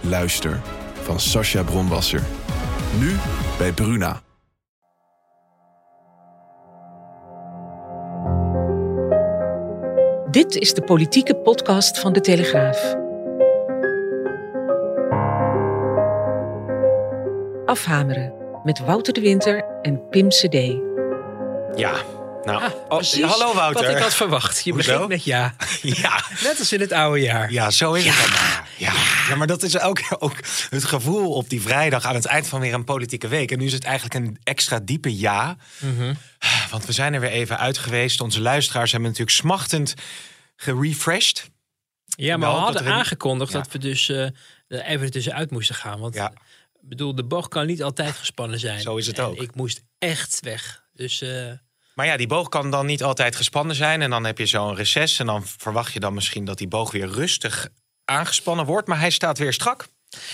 Luister van Sascha Bronwasser. Nu bij Bruna. Dit is de politieke podcast van de Telegraaf. Afhameren met Wouter de Winter en Pim CD. Ja, nou, oh, precies hallo Wouter. Wat ik had verwacht. Je Hoezo? begint met ja. Ja, Net als in het oude jaar. ja, zo is het dan maar. Ja. ja, maar dat is ook, ook het gevoel op die vrijdag aan het eind van weer een politieke week. En nu is het eigenlijk een extra diepe ja. Mhm. Want we zijn er weer even uit geweest. Onze luisteraars hebben natuurlijk smachtend gerefreshed. Ja, maar Nou, we hadden we- aangekondigd Ja. dat we dus er even tussenuit moesten gaan. Want Ja. bedoel, de boog kan niet altijd gespannen zijn. Zo is het En ook. ik moest echt weg. Dus eh, Maar ja, die boog kan dan niet altijd gespannen zijn. En dan heb je zo'n reces. En dan verwacht je dan misschien dat die boog weer rustig aangespannen wordt. Maar hij staat weer strak.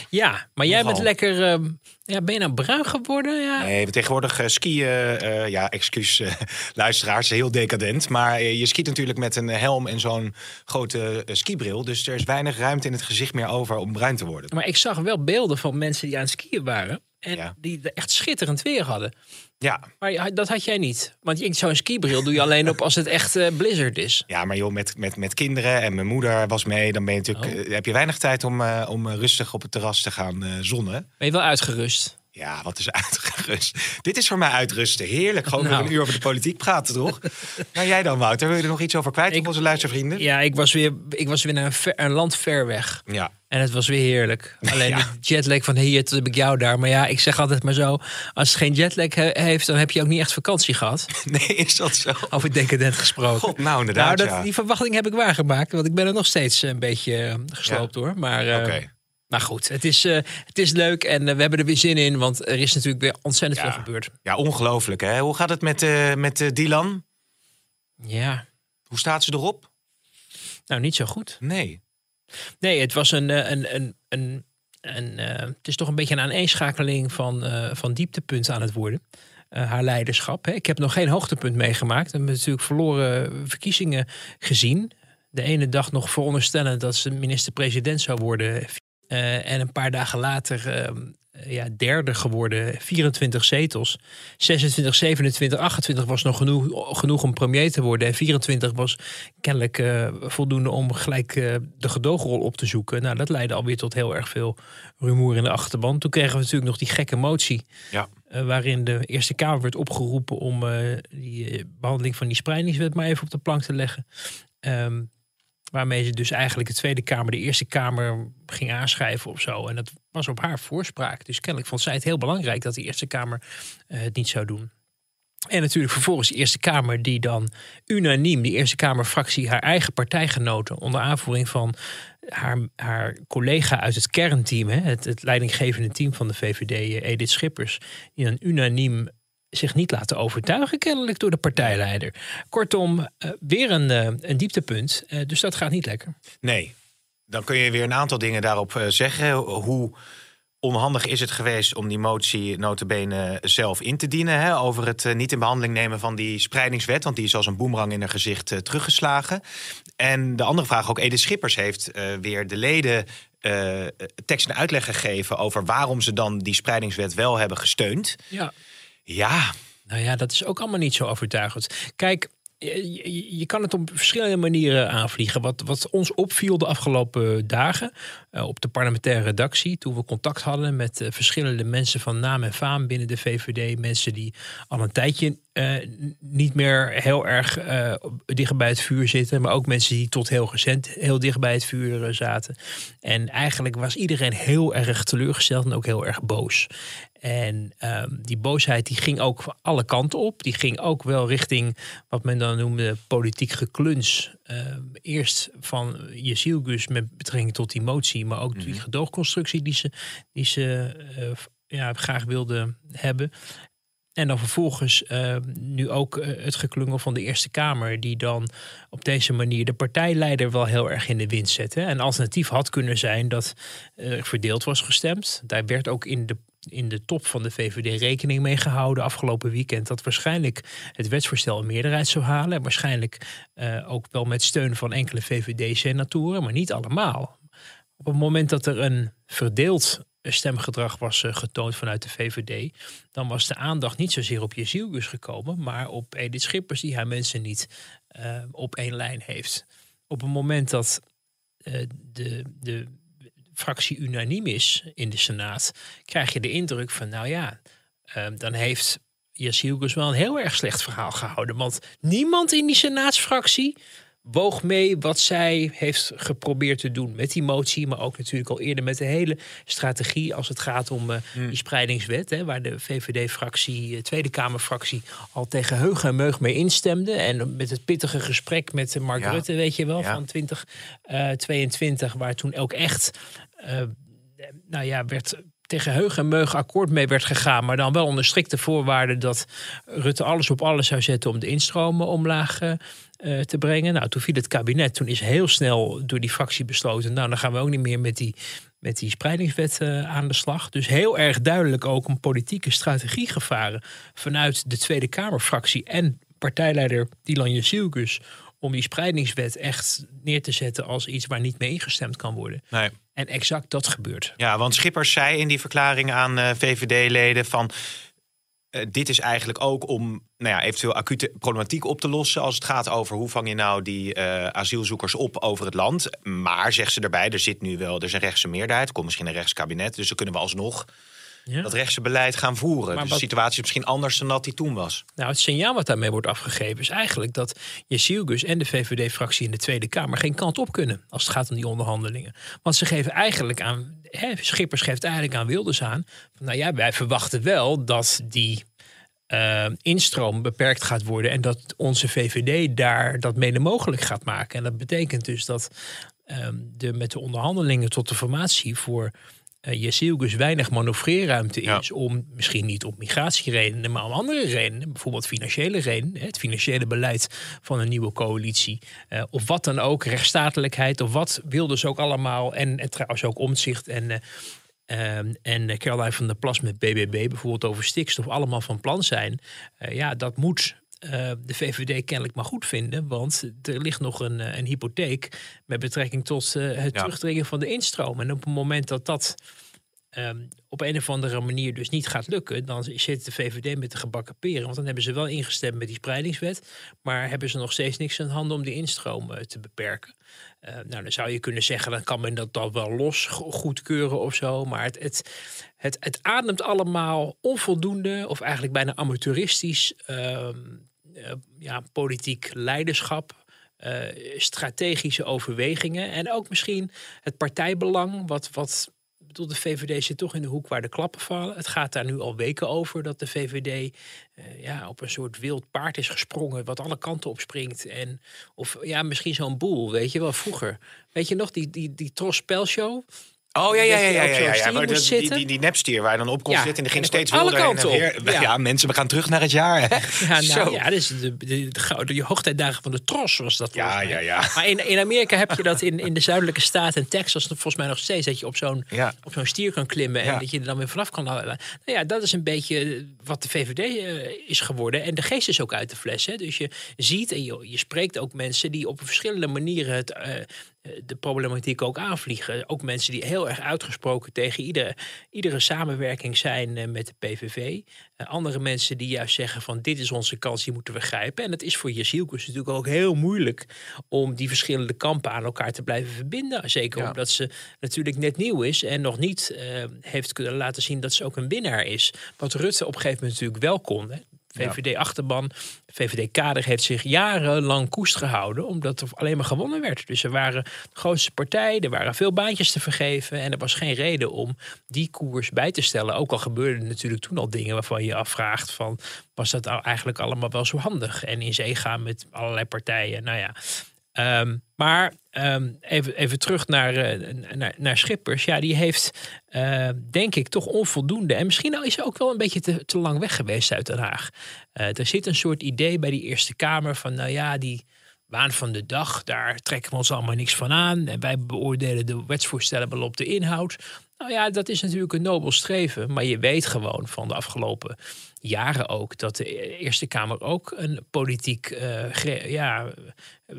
ja, maar jij Nogal. bent lekker... eh, ja, ben je nou bruin geworden? Ja. Nee, tegenwoordig eh, skiën, eh, ja, excuus eh, luisteraars, heel decadent. Maar je skiet natuurlijk met een helm en zo'n grote skibril. Dus er is weinig ruimte in het gezicht meer over om bruin te worden. Maar ik zag wel beelden van mensen die aan het skiën waren. En Ja. die echt schitterend weer hadden. Ja, Maar dat had jij niet. Want zo'n skibril doe je alleen op als het echt blizzard is. ja maar joh, met, met, met kinderen en mijn moeder was mee. Dan ben je natuurlijk, Oh. heb je weinig tijd om, om rustig op het terras te gaan zonnen. Ben je wel uitgerust? Ja, wat is uitgerust. Dit is voor mij uitrusten. Heerlijk. Gewoon Nou. een uur over de politiek praten, toch? nou, jij dan, Wouter. Wil je er nog iets over kwijt Ik- onze luistervrienden? Ja, ik was weer, ik was weer naar een, ver- een land ver weg. Ja. En het was weer heerlijk. Alleen Ja. de jetlag van hier tot heb ik jou daar. Maar ja, ik zeg altijd maar zo. Als het geen jetlag he- heeft, dan heb je ook niet echt vakantie gehad. Nee, is dat zo? Over decadent gesproken. God, nou inderdaad, nou, dat, ja. die verwachting heb ik waargemaakt. Want ik ben er nog steeds een beetje eh, gesloopt hoor. Maar, eh. Maar goed, het is, eh, het is leuk. En eh, we hebben er weer zin in. Want er is natuurlijk weer ontzettend Ja. veel gebeurd. Ja, ongelooflijk hè. Hoe gaat het met, eh met Dylan? Ja, Hoe staat ze erop? nou niet zo goed. Nee. Nee, het was een. een, een, een, een het is toch een beetje een aaneenschakeling van, van dieptepunten aan het worden. Haar leiderschap. Hè. Ik heb nog geen hoogtepunt meegemaakt. We hebben natuurlijk verloren verkiezingen gezien. De ene dag nog veronderstellend dat ze minister-president zou worden. Eh, en een paar dagen later eh, ja, derde geworden, 24 zetels. 26, 27, 28 was nog genoeg, genoeg om premier te worden. En 24 was kennelijk eh, voldoende om gelijk eh, de gedoogrol op te zoeken. Nou, dat leidde alweer tot heel erg veel rumoer in de achterban. Toen kregen we natuurlijk nog die gekke motie. Ja. waarin de Eerste Kamer werd opgeroepen om die eh, behandeling van die spreidingswet maar even op de plank te leggen. Ehm, waarmee ze dus eigenlijk de Tweede Kamer de Eerste Kamer ging aanschrijven of zo. En dat was op haar voorspraak. Dus kennelijk vond zij het heel belangrijk dat de Eerste Kamer eh, het niet zou doen. En natuurlijk vervolgens de Eerste Kamer die dan unaniem, die Eerste Kamerfractie, haar eigen partijgenoten onder aanvoering van haar, haar collega uit het kernteam, hè, het, het leidinggevende team van de VVD, eh, Edith Schippers, die dan unaniem zich niet laten overtuigen, kennelijk door de partijleider. Kortom, eh, weer een, eh, een dieptepunt. Eh, dus dat gaat niet lekker. Nee. Dan kun je weer een aantal dingen daarop zeggen. Hoe onhandig is het geweest om die motie notabene zelf in te dienen... Hè, over het niet in behandeling nemen van die spreidingswet... want die is als een boemerang in haar gezicht teruggeslagen. En de andere vraag, ook Edith Schippers heeft weer de leden... tekst en uitleg gegeven over waarom ze dan die spreidingswet wel hebben gesteund. Ja. Ja, Nou ja, dat is ook allemaal niet zo overtuigend. Kijk, je, kan het op verschillende manieren aanvliegen. Wat, wat ons opviel de afgelopen dagen op de parlementaire redactie, toen we contact hadden met eh, verschillende mensen van naam en faam binnen de VVD, mensen die al een tijdje eh, niet meer heel erg uh, dicht bij het vuur zitten. Maar ook mensen die tot heel recent heel dicht bij het vuur eh, zaten. En eigenlijk was iedereen heel erg teleurgesteld en ook heel erg boos. En ehm, die boosheid die ging ook alle kanten op. Die ging ook wel richting wat men dan noemde politiek gekluns. Ehm, eerst van Jezielgus met betrekking tot die motie, maar ook die mhm. gedoogconstructie die ze, die ze ja, graag wilden hebben. En dan vervolgens uh, nu ook uh, het geklungel van de Eerste Kamer, die dan op deze manier de partijleider wel heel erg in de wind zette. En alternatief had kunnen zijn dat uh, verdeeld was gestemd. Daar werd ook in de, in de top van de VVD rekening mee gehouden afgelopen weekend. Dat waarschijnlijk het wetsvoorstel een meerderheid zou halen. En waarschijnlijk ook wel met steun van enkele VVD-senatoren, maar niet allemaal. Op het moment dat er een verdeeld stemgedrag was eh, getoond vanuit de VVD, dan was de aandacht niet zozeer op Jezielgus gekomen, maar op Edith Schippers, die haar mensen niet uh, op één lijn heeft. Op het moment dat de, de fractie unaniem is in de Senaat, krijg je de indruk van, nou ja, uh, dan heeft Jezielgus wel een heel erg slecht verhaal gehouden. Want niemand in die Senaatsfractie woog mee wat zij heeft geprobeerd te doen met die motie, maar ook natuurlijk al eerder met de hele strategie als het gaat om uh, die spreidingswet, hè, waar de VVD-fractie, eh, Tweede Kamerfractie, al tegen heug en meug mee instemde. En met het pittige gesprek met Mark Rutte, weet je wel, van 2022, uh, waar toen ook echt, uh, nou ja, werd tegen heug en meug akkoord mee werd gegaan. Maar dan wel onder strikte voorwaarden dat Rutte alles op alles zou zetten om de instromen omlaag uh, te brengen. Nou, toen viel het kabinet. Toen is heel snel door die fractie besloten. Nou, dan gaan we ook niet meer met die, met die spreidingswet uh, aan de slag. Dus heel erg duidelijk ook een politieke strategie gevaren vanuit de Tweede Kamerfractie en partijleider Dylan Jezielkus om die spreidingswet echt neer te zetten als iets waar niet mee ingestemd kan worden. Nee. En exact dat gebeurt. Ja, want Schippers zei in die verklaring aan uh, eh, VVD-leden van... Uh, dit is eigenlijk ook om nou ja, eventueel acute problematiek op te lossen. Als het gaat over hoe vang je nou die uh, asielzoekers op over het land. Maar, zegt ze erbij, er zit nu wel, er is een rechtse meerderheid. Er komt misschien een rechtskabinet. Dus dan kunnen we alsnog ja. dat rechtse beleid gaan voeren. Maar dus de situatie is misschien anders dan dat die toen was. Nou, het signaal wat daarmee wordt afgegeven is eigenlijk dat Jezielgus en de VVD-fractie in de Tweede Kamer geen kant op kunnen als het gaat om die onderhandelingen. Want ze geven eigenlijk aan, hè, Schippers geeft eigenlijk aan Wilders aan, van, nou ja, wij verwachten wel dat die uh, instroom beperkt gaat worden en dat onze VVD daar dat mede mogelijk gaat maken. En dat betekent dus dat um, de, met de onderhandelingen tot de formatie voor uh, dus weinig manoeuvreerruimte is om misschien niet op migratieredenen, maar om andere redenen, bijvoorbeeld financiële redenen, het financiële beleid van een nieuwe coalitie, uh, of wat dan ook, rechtsstatelijkheid, of wat wil dus ook allemaal, en, en trouwens ook omzicht en. Uh, en Caroline van der Plas met BBB bijvoorbeeld over stikstof allemaal van plan zijn. ja, dat moet de VVD kennelijk maar goed vinden. Want er ligt nog een, een hypotheek met betrekking tot het terugdringen van de instroom. En op het moment dat dat Ehm, op een of andere manier dus niet gaat lukken, dan zit de VVD met de gebakken peren. Want dan hebben ze wel ingestemd met die spreidingswet, maar hebben ze nog steeds niks aan handen om die instroom te beperken. Nou, dan zou je kunnen zeggen, dan kan men dat dan wel los goedkeuren of zo. Maar het, het, het, het ademt allemaal onvoldoende, of eigenlijk bijna amateuristisch, uh, ja, politiek leiderschap. Uh, strategische overwegingen en ook misschien het partijbelang, wat, wat bedoel, de VVD zit toch in de hoek waar de klappen vallen. Het gaat daar nu al weken over dat de VVD uh, ja, op een soort wild paard is gesprongen, wat alle kanten op springt. En, of ja, misschien zo'n boel, weet je wel, vroeger. Weet je nog, die, die, die Tros Spelshow? Oh ja, ja, ja, ja, ja, ja. Maar die, die, die nepstier waar je dan op kon zitten en die ging steeds alle kanten op. Ja. ja. mensen, we gaan terug naar het jaar. Ja, nou, ja, dus de, de, de, de, hoogtijdagen van de tros was dat. Ja, ja, ja. Maar in, in Amerika heb je dat in, in de zuidelijke staten en Texas volgens mij nog steeds dat je op zo'n ja. op zo'n stier kan klimmen en dat je er dan weer vanaf kan halen. Nou ja, dat is een beetje wat de VVD uh, eh, is geworden en de geest is ook uit de fles. Hè. Dus je ziet en je, je spreekt ook mensen die op verschillende manieren het uh, eh, de problematiek ook aanvliegen. Ook mensen die heel erg uitgesproken tegen iedere, iedere samenwerking zijn eh, met de PVV. Eh, andere mensen die juist zeggen van dit is onze kans, die moeten we grijpen. En het is voor Jezielkus natuurlijk ook heel moeilijk om die verschillende kampen aan elkaar te blijven verbinden. Zeker omdat ze natuurlijk net nieuw is en nog niet heeft kunnen laten zien dat ze ook een winnaar is. Wat Rutte op een gegeven moment natuurlijk wel kon VVD-achterban, VVD-kader heeft zich jarenlang koest gehouden, omdat er alleen maar gewonnen werd. Dus er waren de grootste partij, er waren veel baantjes te vergeven en er was geen reden om die koers bij te stellen. Ook al gebeurden natuurlijk toen al dingen waarvan je je afvraagt van, was dat eigenlijk allemaal wel zo handig? En in zee gaan met allerlei partijen, nou ja... Ehm, maar ehm, even, even terug naar, uh, naar, naar, Schippers. Ja, die heeft uh, denk ik toch onvoldoende. En misschien is hij ook wel een beetje te, te lang weg geweest uit Den Haag. Uh, er zit een soort idee bij die Eerste Kamer van, nou ja, die waan van de dag, daar trekken we ons allemaal niks van aan. En wij beoordelen de wetsvoorstellen wel op de inhoud. Nou ja, dat is natuurlijk een nobel streven. Maar je weet gewoon van de afgelopen jaren ook dat de Eerste Kamer ook een politiek uh, ja,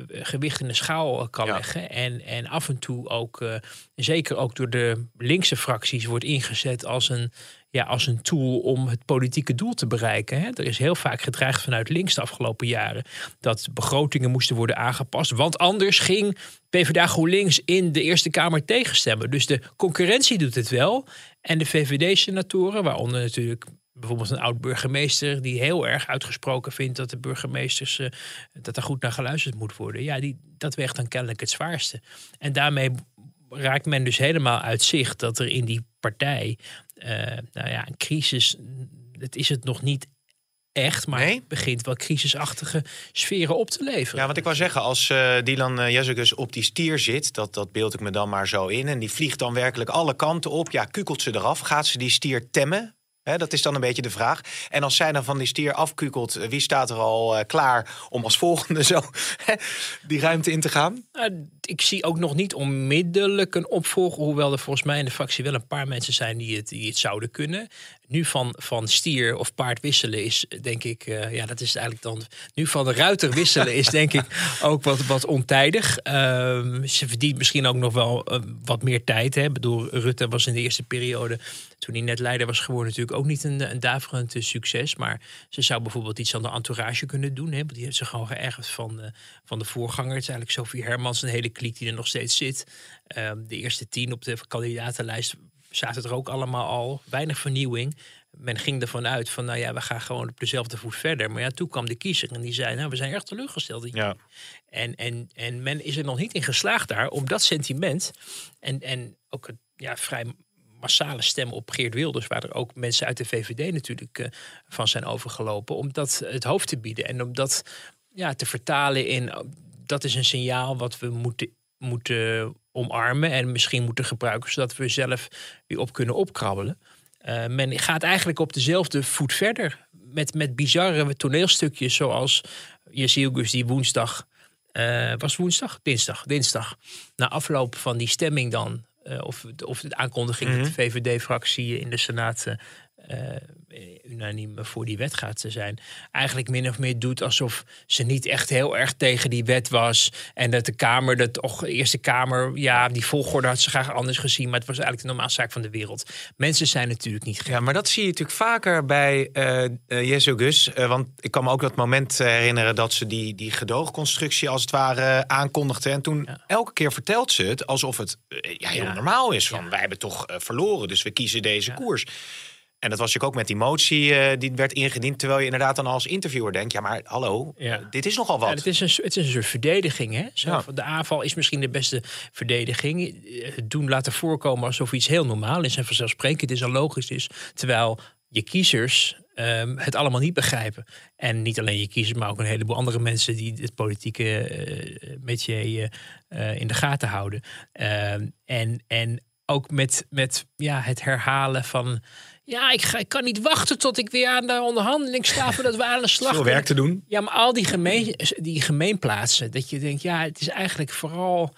gewicht in de schaal kan leggen. En, en af en toe ook, uh, zeker ook door de linkse fracties, wordt ingezet als een, ja, als een tool om het politieke doel te bereiken. Hè. Er is heel vaak gedreigd vanuit links de afgelopen jaren dat begrotingen moesten worden aangepast. Want anders ging PvdA GroenLinks in de Eerste Kamer tegenstemmen. Dus de concurrentie doet het wel. En de VVD-senatoren, waaronder natuurlijk bijvoorbeeld een oud burgemeester die heel erg uitgesproken vindt dat de burgemeesters uh, dat er goed naar geluisterd moet worden. Ja, die, dat weegt dan kennelijk het zwaarste. En daarmee raakt men dus helemaal uit zicht dat er in die partij, nou ja, een crisis, het is het nog niet echt, maar nee? begint wel crisisachtige sferen op te leveren. Ja, want ik wou zeggen, als uh, Dylan uh, Jezegus op die stier zit, dat, dat beeld ik me dan maar zo in, en die vliegt dan werkelijk alle kanten op, ja, kukelt ze eraf, gaat ze die stier temmen? Dat is dan een beetje de vraag. En als zij dan van die stier afkukelt, eh, wie staat er al uh, klaar om als volgende zo die ruimte in te gaan? Nou, ik zie ook nog niet onmiddellijk een opvolger, hoewel er volgens mij in de fractie wel een paar mensen zijn die het, die het zouden kunnen. Nu van, van stier of paard wisselen is, denk ik, uh, ja, dat is eigenlijk dan. Nu van de ruiter wisselen is, denk ik, ook wat, wat ontijdig. Uh, ze verdient misschien ook nog wel uh, wat meer tijd. Hè. Ik bedoel, Rutte was in de eerste periode, toen hij net leider was geworden, natuurlijk ook niet een, een daverend succes. Maar ze zou bijvoorbeeld iets aan de entourage kunnen doen. Hè. Die heeft zich gewoon geërgerd van, van de voorganger. Het is eigenlijk Sophie Hermans, een hele kliek die er nog steeds zit. Ehm, de eerste tien op de kandidatenlijst zaten er ook allemaal al. Weinig vernieuwing. Men ging ervan uit van, nou ja, we gaan gewoon op dezelfde voet verder. Maar ja, toen kwam de kiezer en die zei, nou, we zijn echt teleurgesteld. Ja. En, en, en men is er nog niet in geslaagd daar om dat sentiment en, en ook het ja, vrij massale stem op Geert Wilders, waar er ook mensen uit de VVD natuurlijk uh, van zijn overgelopen, om dat het hoofd te bieden en om dat ja, te vertalen in, dat is een signaal wat we moeten moeten omarmen en misschien moeten gebruiken, zodat we zelf weer op kunnen opkrabbelen. Uh, men gaat eigenlijk op dezelfde voet verder. Met, met bizarre toneelstukjes zoals Jezielgus die woensdag... Uh, was woensdag? Dinsdag. Dinsdag. Na afloop van die stemming dan... Uh, of, of de aankondiging mm -hmm. dat de VVD-fractie in de Senaat unaniem voor die wet gaat te zijn, eigenlijk min of meer doet alsof ze niet echt heel erg tegen die wet was. En dat de Kamer, de toch, Eerste Kamer, ja, die volgorde had ze graag anders gezien. Maar het was eigenlijk de normale zaak van de wereld. Mensen zijn natuurlijk niet gek. Ja, maar dat zie je natuurlijk vaker bij uh, Jesu Gus. Uh, want ik kan me ook dat moment herinneren dat ze die, die gedoogconstructie als het ware aankondigde. En toen ja. elke keer vertelt ze het alsof het ja, heel ja. normaal is. Van wij hebben toch verloren, dus we kiezen deze koers. En dat was natuurlijk ook met die motie uh, die werd ingediend. Terwijl je inderdaad dan als interviewer denkt: ja, maar hallo, ja. uh, dit is nogal wat. Ja, het, is een, het is een soort verdediging. Hè? Zo, ja. De aanval is misschien de beste verdediging. Het doen laten voorkomen alsof iets heel normaal is en vanzelfsprekend is en logisch is. Terwijl je kiezers um, het allemaal niet begrijpen. En niet alleen je kiezers, maar ook een heleboel andere mensen die het politieke uh, métier in de gaten houden. Ehm, en, en ook met, met ja, het herhalen van ja, ik, ga, ik kan niet wachten tot ik weer aan de onderhandeling sta voordat we aan de slag Veel werk te doen. Ja, maar al die, gemeen, die gemeenplaatsen, dat je denkt, ja, het is eigenlijk vooral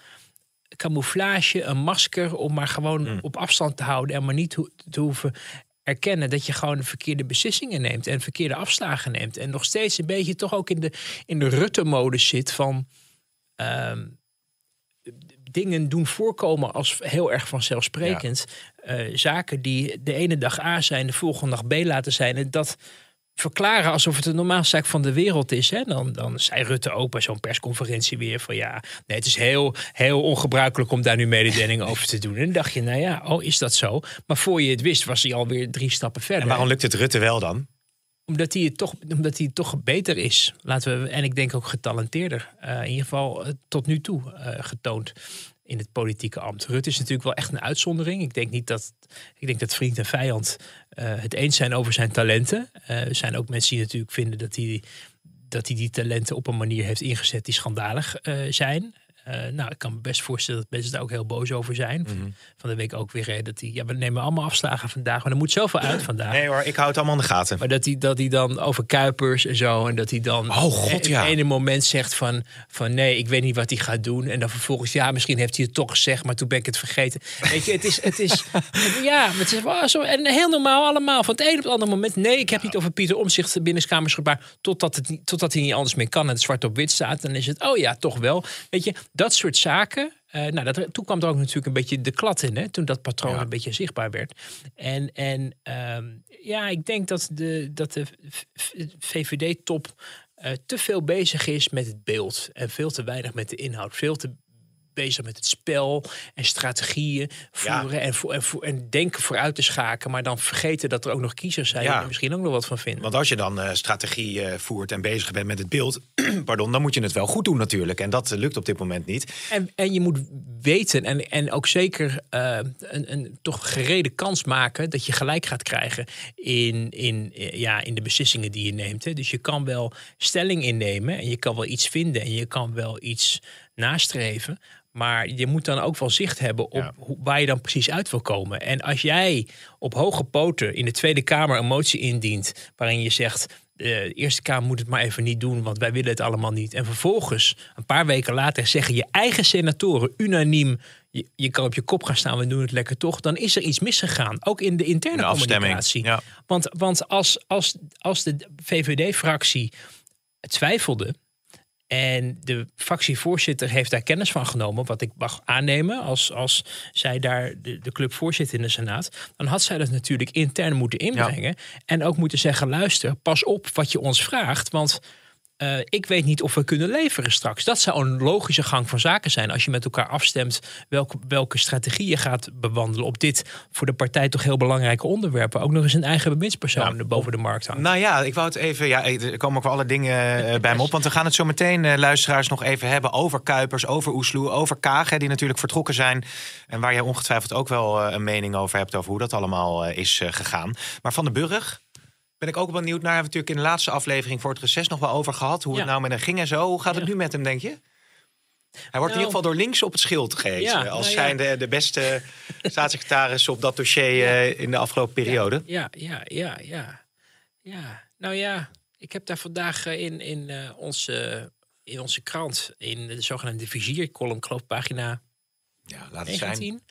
camouflage, een masker om maar gewoon mm. op afstand te houden en maar niet ho te hoeven erkennen dat je gewoon de verkeerde beslissingen neemt en verkeerde afslagen neemt. En nog steeds een beetje toch ook in de, in de Rutte-modus zit van. Um, dingen doen voorkomen als heel erg vanzelfsprekend. Ja. Uh, zaken die de ene dag A zijn, de volgende dag B laten zijn. En dat verklaren alsof het een normaal zaak van de wereld is. Hè? Dan, dan zei Rutte ook bij zo'n persconferentie weer van ja, nee, het is heel, heel ongebruikelijk om daar nu mededelingen over te doen. En dan dacht je, nou ja, oh, is dat zo? Maar voor je het wist, was hij alweer drie stappen verder. En waarom lukt het Rutte wel dan? Omdat hij, toch, omdat hij toch beter is. Laten we, en ik denk ook getalenteerder. Uh, in ieder geval uh, tot nu toe uh, getoond in het politieke ambt. Rutte is natuurlijk wel echt een uitzondering. Ik denk niet dat, ik denk dat vriend en vijand het eens zijn over zijn talenten. er zijn ook mensen die natuurlijk vinden dat hij, dat hij die talenten op een manier heeft ingezet die schandalig zijn. Uh, nou, ik kan me best voorstellen dat mensen daar ook heel boos over zijn. Mhm. Van de week ook weer dat hij, ja, we nemen allemaal afslagen vandaag, maar er moet zoveel uit vandaag. Nee hoor, ik hou het allemaal in de gaten. Maar dat hij, dat hij dan over Kuipers en zo, en dat hij dan oh, God, in ja. ene moment zegt van, van nee, ik weet niet wat hij gaat doen. En dan vervolgens, ja, misschien heeft hij het toch gezegd, maar toen ben ik het vergeten. Weet je, het is, het is ja, het is oh, zo, en heel normaal allemaal. Van het een op het andere moment, nee, ik heb niet over Pieter Omzicht binnenskamers gebaar, totdat, het, totdat hij niet anders meer kan en het zwart op wit staat. Dan is het, oh ja, toch wel. Weet je, dat soort zaken uh, nou, dat, toen kwam er ook natuurlijk een beetje de klad in, hè, toen dat patroon ja. een beetje zichtbaar werd. En, en um, ja, ik denk dat de, dat de VVD-top uh, te veel bezig is met het beeld en veel te weinig met de inhoud. Veel te bezig met het spel en strategieën voeren ja. en, vo en, vo en, denken vooruit te schaken, maar dan vergeten dat er ook nog kiezers zijn ja. die er misschien ook nog wat van vinden. Want als je dan uh, strategie uh, voert en bezig bent met het beeld, pardon, dan moet je het wel goed doen natuurlijk. En dat uh, lukt op dit moment niet. En, en je moet weten en, en ook zeker een, een toch gerede kans maken dat je gelijk gaat krijgen in, in, ja, in de beslissingen die je neemt. Hè. Dus je kan wel stelling innemen en je kan wel iets vinden en je kan wel iets nastreven. Maar je moet dan ook wel zicht hebben op ja. hoe, waar je dan precies uit wil komen. En als jij op hoge poten in de Tweede Kamer een motie indient. waarin je zegt. De Eerste Kamer moet het maar even niet doen, want wij willen het allemaal niet. En vervolgens, een paar weken later, zeggen je eigen senatoren unaniem. Je, je kan op je kop gaan staan, we doen het lekker toch. Dan is er iets misgegaan. Ook in de interne de communicatie. Ja. Want, want als, als, als de VVD-fractie twijfelde en de fractievoorzitter heeft daar kennis van genomen, wat ik mag aannemen als, als zij daar de, de club voorzit in de Senaat. Dan had zij dat natuurlijk intern moeten inbrengen. Ja. En ook moeten zeggen: luister, pas op wat je ons vraagt. Want uh, ik weet niet of we kunnen leveren straks. Dat zou een logische gang van zaken zijn als je met elkaar afstemt welke, welke strategie je gaat bewandelen op dit voor de partij toch heel belangrijke onderwerpen. Ook nog eens een eigen bewindspersoon ja, boven de markt hangt. Nou ja, ik wou het even. Ja, er komen ook wel alle dingen uh, bij me op. Want we gaan het zo meteen, uh, luisteraars, nog even hebben over Kuipers, over Oesloe, over Kaag, die natuurlijk vertrokken zijn. En waar jij ongetwijfeld ook wel een mening over hebt over hoe dat allemaal is gegaan. Maar Van de Burg ben ik ook benieuwd naar. Hebben we natuurlijk in de laatste aflevering voor het reces nog wel over gehad. Hoe ja. het nou met hem ging en zo. Hoe gaat het ja. nu met hem, denk je? Hij wordt nou, in ieder geval door links op het schild gegeven. Ja, als nou zijnde de beste staatssecretaris op dat dossier uh, in de afgelopen periode. Ja, ja, ja, ja. ja. Nou ja, ik heb daar vandaag in, in, uh, onze, in onze krant, in de zogenaamde viziercolumn, geloof pagina ja, laat het 19, zijn.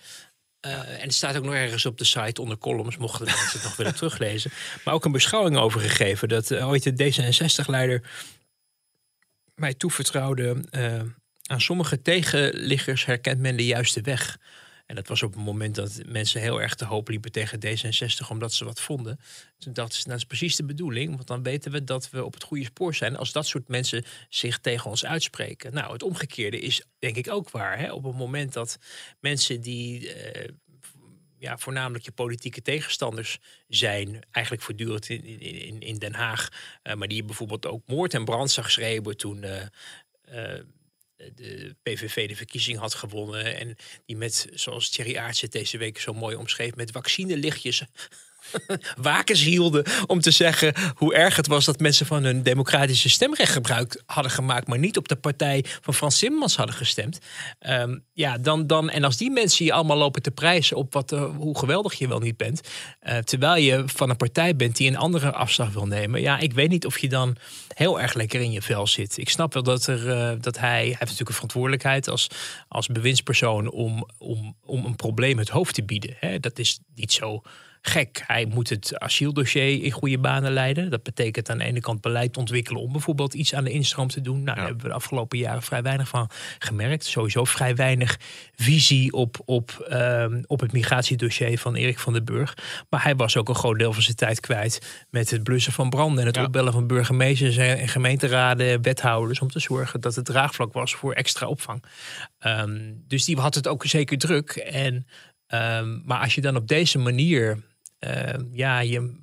Uh, en het staat ook nog ergens op de site onder columns, mochten mensen het nog willen teruglezen. Maar ook een beschouwing over gegeven. Dat uh, ooit de D66-leider mij toevertrouwde. Uh, aan sommige tegenliggers herkent men de juiste weg. En dat was op het moment dat mensen heel erg te hoop liepen tegen D66 omdat ze wat vonden. Toen nou, dat is precies de bedoeling. Want dan weten we dat we op het goede spoor zijn als dat soort mensen zich tegen ons uitspreken. Nou, het omgekeerde is denk ik ook waar. Hè? Op het moment dat mensen die uh, ja, voornamelijk je politieke tegenstanders zijn, eigenlijk voortdurend in, in, in Den Haag, uh, maar die bijvoorbeeld ook moord en brand zag schreeuwen toen. Uh, de PVV de verkiezing had gewonnen. En die met, zoals Thierry Aarts het deze week zo mooi omschreef, met vaccinelichtjes wakens hielden om te zeggen hoe erg het was dat mensen van hun democratische stemrecht gebruik hadden gemaakt, maar niet op de partij van Frans Timmermans hadden gestemd. Um, ja, dan, dan, en als die mensen je allemaal lopen te prijzen op wat, uh, hoe geweldig je wel niet bent, uh, terwijl je van een partij bent die een andere afslag wil nemen, ja, ik weet niet of je dan heel erg lekker in je vel zit. Ik snap wel dat, er, uh, dat hij, hij heeft natuurlijk een verantwoordelijkheid als, als bewindspersoon om, om, om een probleem het hoofd te bieden. Hè? Dat is niet zo gek. Hij moet het asieldossier in goede banen leiden. Dat betekent aan de ene kant beleid ontwikkelen om bijvoorbeeld iets aan de instroom te doen. Nou, ja. daar hebben we de afgelopen jaren vrij weinig van gemerkt. Sowieso vrij weinig visie op, op, um, op het migratiedossier van Erik van den Burg. Maar hij was ook een groot deel van zijn tijd kwijt met het blussen van branden en het ja. opbellen van burgemeesters en gemeenteraden, wethouders om te zorgen dat het draagvlak was voor extra opvang. Um, dus die had het ook zeker druk. En Um, maar als je dan op deze manier uh, ja, je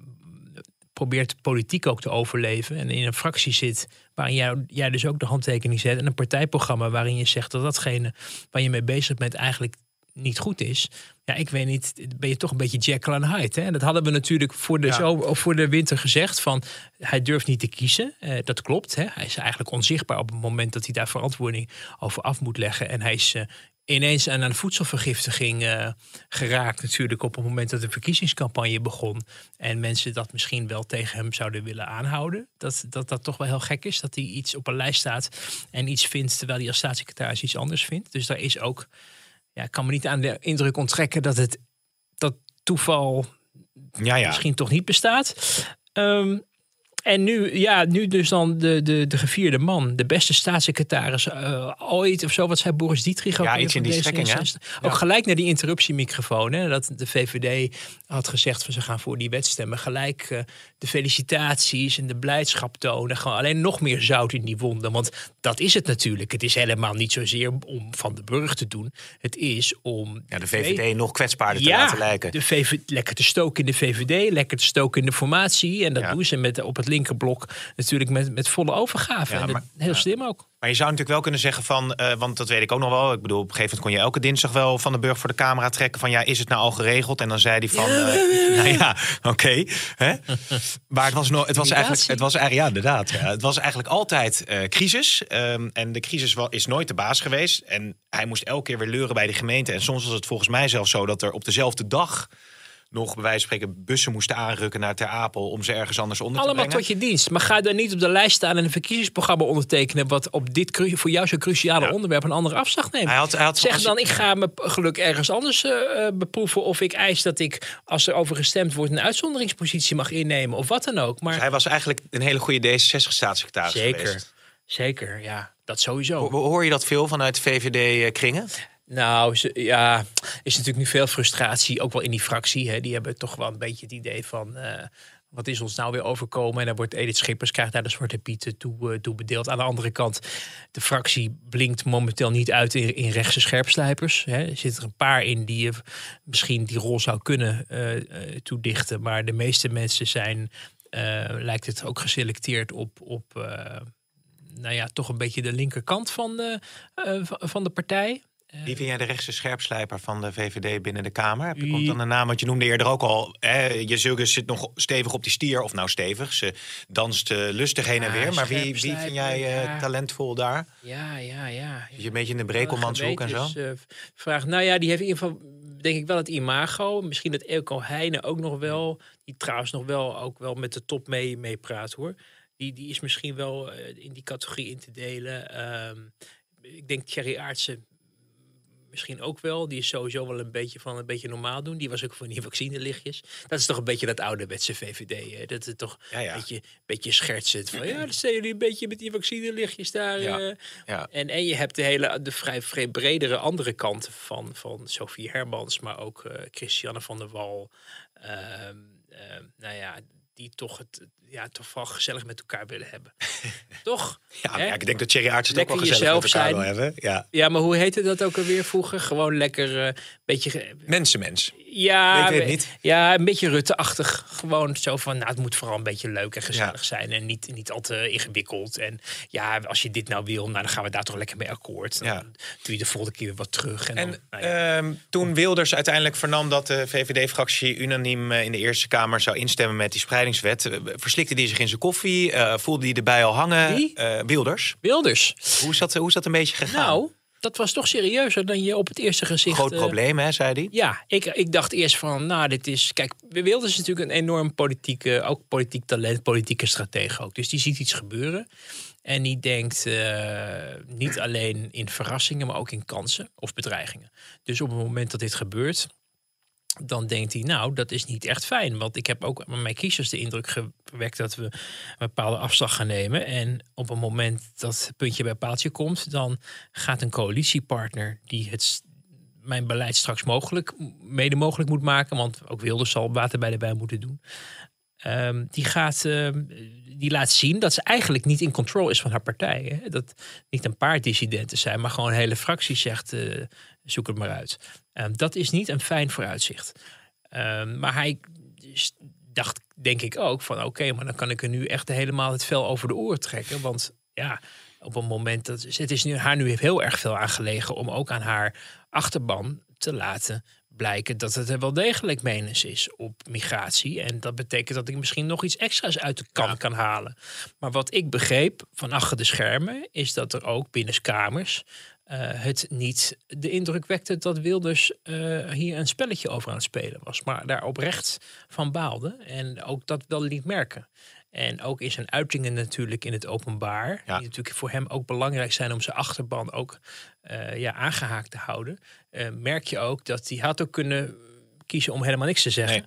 probeert politiek ook te overleven. En in een fractie zit waarin jij, jij dus ook de handtekening zet. En een partijprogramma waarin je zegt dat datgene waar je mee bezig bent eigenlijk niet goed is. Ja, ik weet niet, ben je toch een beetje Jekyll en Hyde. Hè? Dat hadden we natuurlijk voor de, Ja. zo, voor de winter gezegd. Van, hij durft niet te kiezen. Eh, dat klopt. Hè? Hij is eigenlijk onzichtbaar op het moment dat hij daar verantwoording over af moet leggen. En hij is eh, ineens aan een voedselvergiftiging eh, geraakt natuurlijk op het moment dat de verkiezingscampagne begon. En mensen dat misschien wel tegen hem zouden willen aanhouden. Dat dat, dat toch wel heel gek is. Dat hij iets op een lijst staat en iets vindt terwijl hij als staatssecretaris iets anders vindt. Dus daar is ook, ja, ik kan me niet aan de indruk onttrekken dat het dat toeval Ja, ja. misschien toch niet bestaat. Ehm, en nu, ja, nu dus dan de, de, de gevierde man, de beste staatssecretaris eh, ooit of zo. Wat zei Boris Dietrich ook Ja, iets in die strekking, hè? D66? Ook gelijk naar die interruptiemicrofoon. Hè, dat de VVD had gezegd van ze gaan voor die wetstemmen. Gelijk eh, de felicitaties en de blijdschap tonen. Gewoon alleen nog meer zout in die wonden. Want dat is het natuurlijk. Het is helemaal niet zozeer om Van de Burg te doen. Het is om ja, de VVD nog kwetsbaarder te laten lijken. De VV, lekker te stoken in de VVD, lekker te stoken in de formatie. En dat doen ze met, op het linkerblok natuurlijk met, met volle overgave. Ja, maar- heel ja. slim ook. Maar je zou natuurlijk wel kunnen zeggen van, eh, want dat weet ik ook nog wel. Ik bedoel, op een gegeven moment kon je elke dinsdag wel van de burg voor de camera trekken van ja, is het nou al geregeld? En dan zei hij van, eh, nou ja, oké. hè? maar het was nog, het was eigenlijk, het was eigenlijk, ja, inderdaad. Ja, het was eigenlijk altijd eh, crisis. Ehm, en de crisis is nooit de baas geweest. En hij moest elke keer weer leuren bij de gemeente. En soms was het volgens mij zelfs zo dat er op dezelfde dag nog bij wijze van spreken bussen moesten aanrukken naar Ter Apel om ze ergens anders onder Allemaal te brengen. tot je dienst. Maar ga dan niet op de lijst staan en een verkiezingsprogramma ondertekenen. wat op dit voor jou zo'n cruciale Ja. onderwerp een andere afslag neemt. Hij had, hij had Zeg dan, ik ga mijn geluk ergens anders eh, eh, beproeven. Of ik eis dat ik, als er over gestemd wordt, een uitzonderingspositie mag innemen. Of wat dan ook. Maar Hij was eigenlijk een hele goede D66-staatssecretaris zeker, geweest. zeker, ja, dat sowieso. Ho- Hoor je dat veel vanuit VVD-kringen? Nou, ze- ja, is natuurlijk nu veel frustratie, ook wel in die fractie. Hè. Die hebben toch wel een beetje het idee van... eh, wat is ons nou weer overkomen? En dan wordt Edith Schippers, krijgt daar de zwarte pieten toe, eh, toe bedeeld. Aan de andere kant, de fractie blinkt momenteel niet uit in, rechtse scherpslijpers. Hè. Er zitten er een paar in die je misschien die rol zou kunnen eh, toedichten. Maar de meeste mensen zijn, lijkt het ook geselecteerd op... op nou ja, toch een beetje de linkerkant van- van de partij. Wie vind jij de rechtse scherpslijper van de VVD binnen de Kamer? Heb je, komt dan een naam, want je noemde eerder ook al... Hè, je zit nog stevig op die stier, of nou stevig. Ze danst eh, lustig heen en weer. Maar wie, wie vind jij eh, talentvol daar? Ja, ja, ja. Je een beetje in de Brekelmanshoek en zo? Eh, vraag. Nou ja, die heeft in ieder geval, denk ik wel het imago. Misschien dat Elko Heijnen ook nog wel. Die trouwens nog wel ook wel met de top mee, meepraat hoor. Die, die is misschien wel eh, in die categorie in te delen. Ehm, ik denk Thierry Aartsen misschien ook wel. Die is sowieso wel een beetje van een beetje normaal doen. Die was ook van die vaccinelichtjes. Dat is toch een beetje dat ouderwetse VVD. Hè? Dat het toch Ja, ja. een beetje, beetje schertsend. Van ja, dan staan jullie een beetje met die vaccinelichtjes daar. Ja. eh. Ja. En, en je hebt de hele, de vrij, vrij bredere andere kant van, van Sophie Hermans, maar ook eh, Christiane van der Wal. Ehm, ehm, nou ja, die toch het ja, toch wel gezellig met elkaar willen hebben. toch? Ja, ja, ik denk dat Thierry Aarts het ook wel gezellig met elkaar zijn. wil hebben. Ja. Ja, maar hoe heette dat ook alweer vroeger? Gewoon lekker een beetje. ge- Mensenmens. Ja, Ik weet niet. ja, een beetje Rutte-achtig. Gewoon zo van, nou, het moet vooral een beetje leuk en gezellig Ja. zijn. En niet, niet al te ingewikkeld. En ja, als je dit nou wil, nou, dan gaan we daar toch lekker mee akkoord. Dan Ja. doe je de volgende keer weer wat terug. En, En dan, nou ja. ehm, toen Wilders uiteindelijk vernam dat de VVD-fractie unaniem eh, in de Eerste Kamer zou instemmen met die spreidingswet, eh, verslikte hij zich in zijn koffie, eh, voelde hij erbij al hangen. Wie? Eh, Wilders. Wilders. Hoe is, dat, hoe is dat een beetje gegaan? Nou, dat was toch serieuzer dan je op het eerste gezicht... Groot eh, probleem, hè, zei hij. Ja, ik, ik dacht eerst van, nou, dit is... Kijk, Wilders is natuurlijk een enorm politieke, ook politiek talent, politieke stratege ook. Dus die ziet iets gebeuren. En die denkt niet alleen in verrassingen, maar ook in kansen of bedreigingen. Dus op het moment dat dit gebeurt, dan denkt hij, nou, dat is niet echt fijn. Want ik heb ook met mijn kiezers de indruk gewekt dat we een bepaalde afslag gaan nemen. En op het moment dat puntje bij paaltje komt, dan gaat een coalitiepartner die het mijn beleid straks mogelijk, mede mogelijk moet maken, want ook Wilders zal water bij de bij moeten doen. Ehm, die, gaat, ehm, die laat zien dat ze eigenlijk niet in control is van haar partij. Hè? Dat niet een paar dissidenten zijn, maar gewoon een hele fractie zegt: eh, zoek het maar uit. Ehm, dat is niet een fijn vooruitzicht. Ehm, maar hij dacht denk ik ook van oké, maar dan kan ik er nu echt helemaal het vel over de oren trekken. Want ja, op een moment dat het is nu, haar nu heel erg veel aangelegen om ook aan haar achterban te laten blijken dat het er wel degelijk menens is op migratie. En dat betekent dat ik misschien nog iets extra's uit de kan kan halen. Maar wat ik begreep van achter de schermen is dat er ook binnenskamers uh, het niet de indruk wekte dat Wilders uh, hier een spelletje over aan het spelen was. Maar daar oprecht van baalde en ook dat wel liet merken. En ook in zijn uitingen natuurlijk in het openbaar. Die natuurlijk voor hem ook belangrijk zijn om zijn achterban ook uh, ja, aangehaakt te houden. Merk je ook dat hij had ook kunnen kiezen om helemaal niks te zeggen.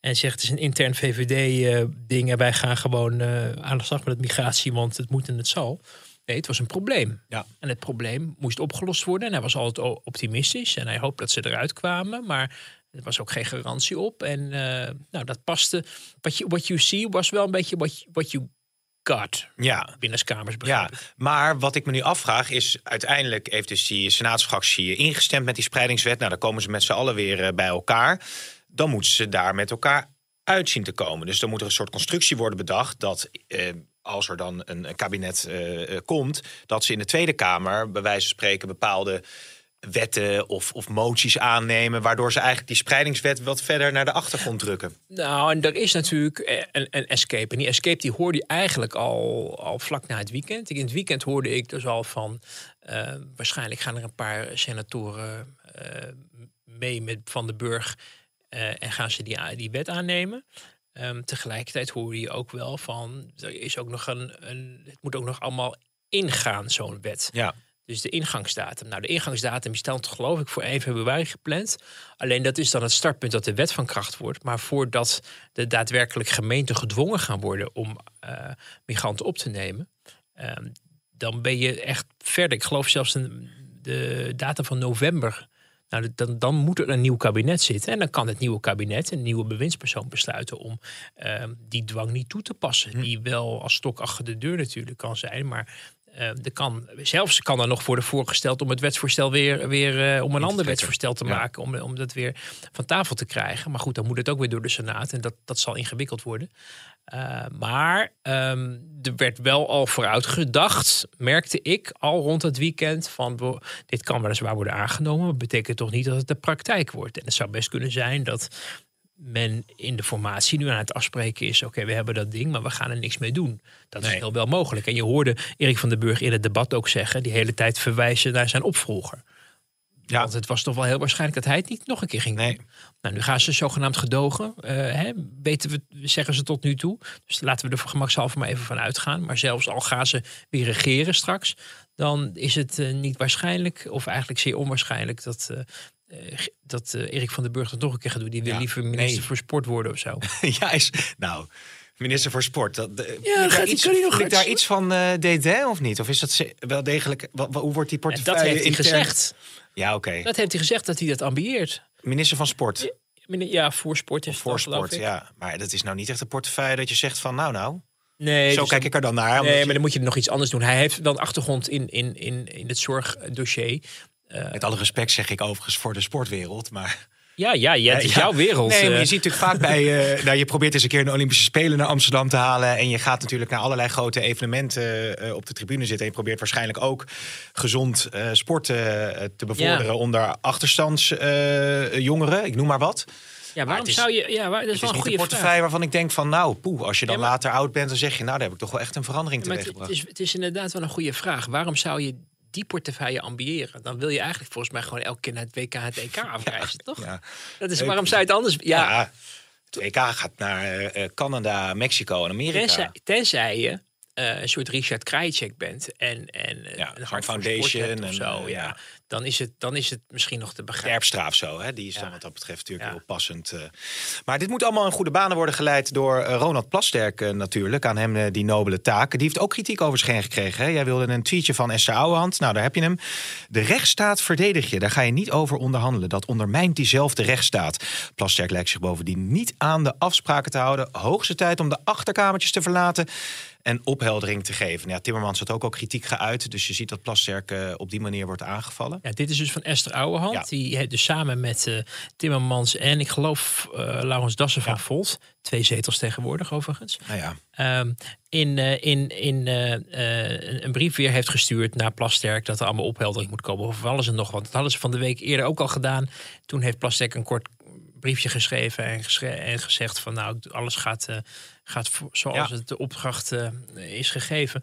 En zegt het is een intern VVD-ding en wij gaan gewoon aan de slag met het migratie, want het moet en het zal. Nee, het was een probleem. Ja. En het probleem moest opgelost worden. En hij was altijd optimistisch en hij hoopt dat ze eruit kwamen. Maar er was ook geen garantie op. En uh, nou, dat paste. What you, what you see was wel een beetje what, what you got. Ja. Binnenskamers Ja, maar wat ik me nu afvraag is... uiteindelijk heeft dus die senaatsfractie ingestemd met die spreidingswet. Nou, dan komen ze met z'n allen weer eh, bij elkaar. Dan moeten ze daar met elkaar uit zien te komen. Dus dan moet er een soort constructie worden bedacht... dat eh, als er dan een, kabinet uh, komt... dat ze in de Tweede Kamer bij wijze van spreken bepaalde wetten of, of moties aannemen, waardoor ze eigenlijk die spreidingswet wat verder naar de achtergrond drukken. Nou, en er is natuurlijk een, een escape. En die escape die hoorde je eigenlijk al, al vlak na het weekend. In het weekend hoorde ik dus al van, waarschijnlijk gaan er een paar senatoren mee met Van den Burg en gaan ze die, die wet aannemen. Um, tegelijkertijd hoor je ook wel van, er is ook nog een, een het moet ook nog allemaal ingaan, zo'n wet. Ja. Dus de ingangsdatum. Nou, de ingangsdatum is dan geloof ik voor 1 februari gepland. Alleen dat is dan het startpunt dat de wet van kracht wordt. Maar voordat de daadwerkelijk gemeenten gedwongen gaan worden om uh, migranten op te nemen, uh, dan ben je echt verder. Ik geloof zelfs de datum van november. Nou, dan, dan moet er een nieuw kabinet zitten. En dan kan het nieuwe kabinet, een nieuwe bewindspersoon besluiten om uh, die dwang niet toe te passen. Hm. Die wel als stok achter de deur natuurlijk kan zijn. Maar uh, kan, zelfs kan er nog worden voorgesteld om het wetsvoorstel weer, weer uh, om een ander wetsvoorstel te maken. Om, om dat weer van tafel te krijgen. Maar goed, dan moet het ook weer door de Senaat. En dat, dat zal ingewikkeld worden. Uh, maar um, er werd wel al vooruit gedacht, merkte ik al rond het weekend. Van dit kan weliswaar worden aangenomen. Maar betekent toch niet dat het de praktijk wordt. En het zou best kunnen zijn dat men in de formatie nu aan het afspreken is: oké, we hebben dat ding, maar we gaan er niks mee doen. Dat is heel wel mogelijk. En je hoorde Erik van den Burg in het debat ook zeggen, die hele tijd verwijzen naar zijn opvolger. Ja. Want het was toch wel heel waarschijnlijk dat hij het niet nog een keer ging nee. doen. Nou, nu gaan ze zogenaamd gedogen. Uh, hè, weten we, zeggen ze tot nu toe. Dus laten we er voor gemakshalve maar even van uitgaan. Maar zelfs al gaan ze weer regeren straks, dan is het uh, niet waarschijnlijk, of eigenlijk zeer onwaarschijnlijk, dat, uh, uh, dat Erik van den Burg dat nog een keer gaat doen. Die wil ja, liever minister nee. voor sport worden of zo. ja, is, nou, minister voor sport. Dat, ja, gaat, iets, kan hij nog daar iets van uh, deed, hè, of niet? Of is dat wel degelijk? Wat, hoe wordt die portefeuille? En dat heeft hij intern... gezegd. Ja, oké. Okay. Dat heeft hij gezegd dat hij dat ambieert. Minister van sport. Ja, ja voor sport is voor sport, ja. Maar dat is nou niet echt een portefeuille dat je zegt van, nou, nou. Nee, zo dus kijk ik er dan naar. Nee, je... maar dan moet je nog iets anders doen. Hij heeft wel een achtergrond in, in, in, in het zorgdossier. Uh, Met alle respect zeg ik overigens voor de sportwereld, maar... Ja, ja, ja het is jouw wereld. Nee, maar je ziet natuurlijk vaak bij... Uh, nou, je probeert eens een keer een Olympische Spelen naar Amsterdam te halen... en je gaat natuurlijk naar allerlei grote evenementen uh, op de tribune zitten... en je probeert waarschijnlijk ook gezond uh, sport te bevorderen... Ja. onder achterstandsjongeren, ik noem maar wat. Ja, waarom is, zou je... Ja, waar, dat is het wel is een een portefeuille waarvan ik denk van... nou, poeh, als je dan ja, maar, later oud bent, dan zeg je... nou, daar heb ik toch wel echt een verandering ja, het, is, het is inderdaad wel een goede vraag. Waarom zou je die portefeuille ambiëren, dan wil je eigenlijk volgens mij gewoon elke keer naar het WK en het EK afreizen, ja, toch? Ja. Dat is waarom zou je het anders? Ja, ja het EK gaat naar uh, Canada, Mexico en Amerika. Tenzij, tenzij je uh, een soort Richard Krajicek bent en, en ja, een Hart Foundation en zo, ja. Dan is, het, dan is het misschien nog te begrijpen. Erpstraaf zo, hè? die is dan wat dat betreft natuurlijk heel passend. Uh. Maar dit moet allemaal in goede banen worden geleid door Ronald Plasterk natuurlijk. Aan hem die nobele taken. Die heeft ook kritiek over zich heen gekregen. Hè? Jij wilde een tweetje van Esther Ouwehand. Nou, daar heb je hem. De rechtsstaat verdedig je. Daar ga je niet over onderhandelen. Dat ondermijnt diezelfde rechtsstaat. Plasterk lijkt zich bovendien niet aan de afspraken te houden. Hoogste tijd om de achterkamertjes te verlaten en opheldering te geven. Nou ja, Timmermans had ook al kritiek geuit. Dus je ziet dat Plasterk op die manier wordt aangevallen. Ja, dit is dus van Esther Ouwehand. Ja. Die heeft dus samen met uh, Timmermans en ik geloof uh, Laurens Dassen van ja. Volt. Twee zetels tegenwoordig overigens. Nou ja. Um, in, in, in een brief weer heeft gestuurd naar Plasterk dat er allemaal opheldering moet komen. Of alles en nog wat. Dat hadden ze van de week eerder ook al gedaan. Toen heeft Plasterk een kort briefje geschreven en, geschre en gezegd van nou alles gaat, gaat zoals het de opdracht is gegeven.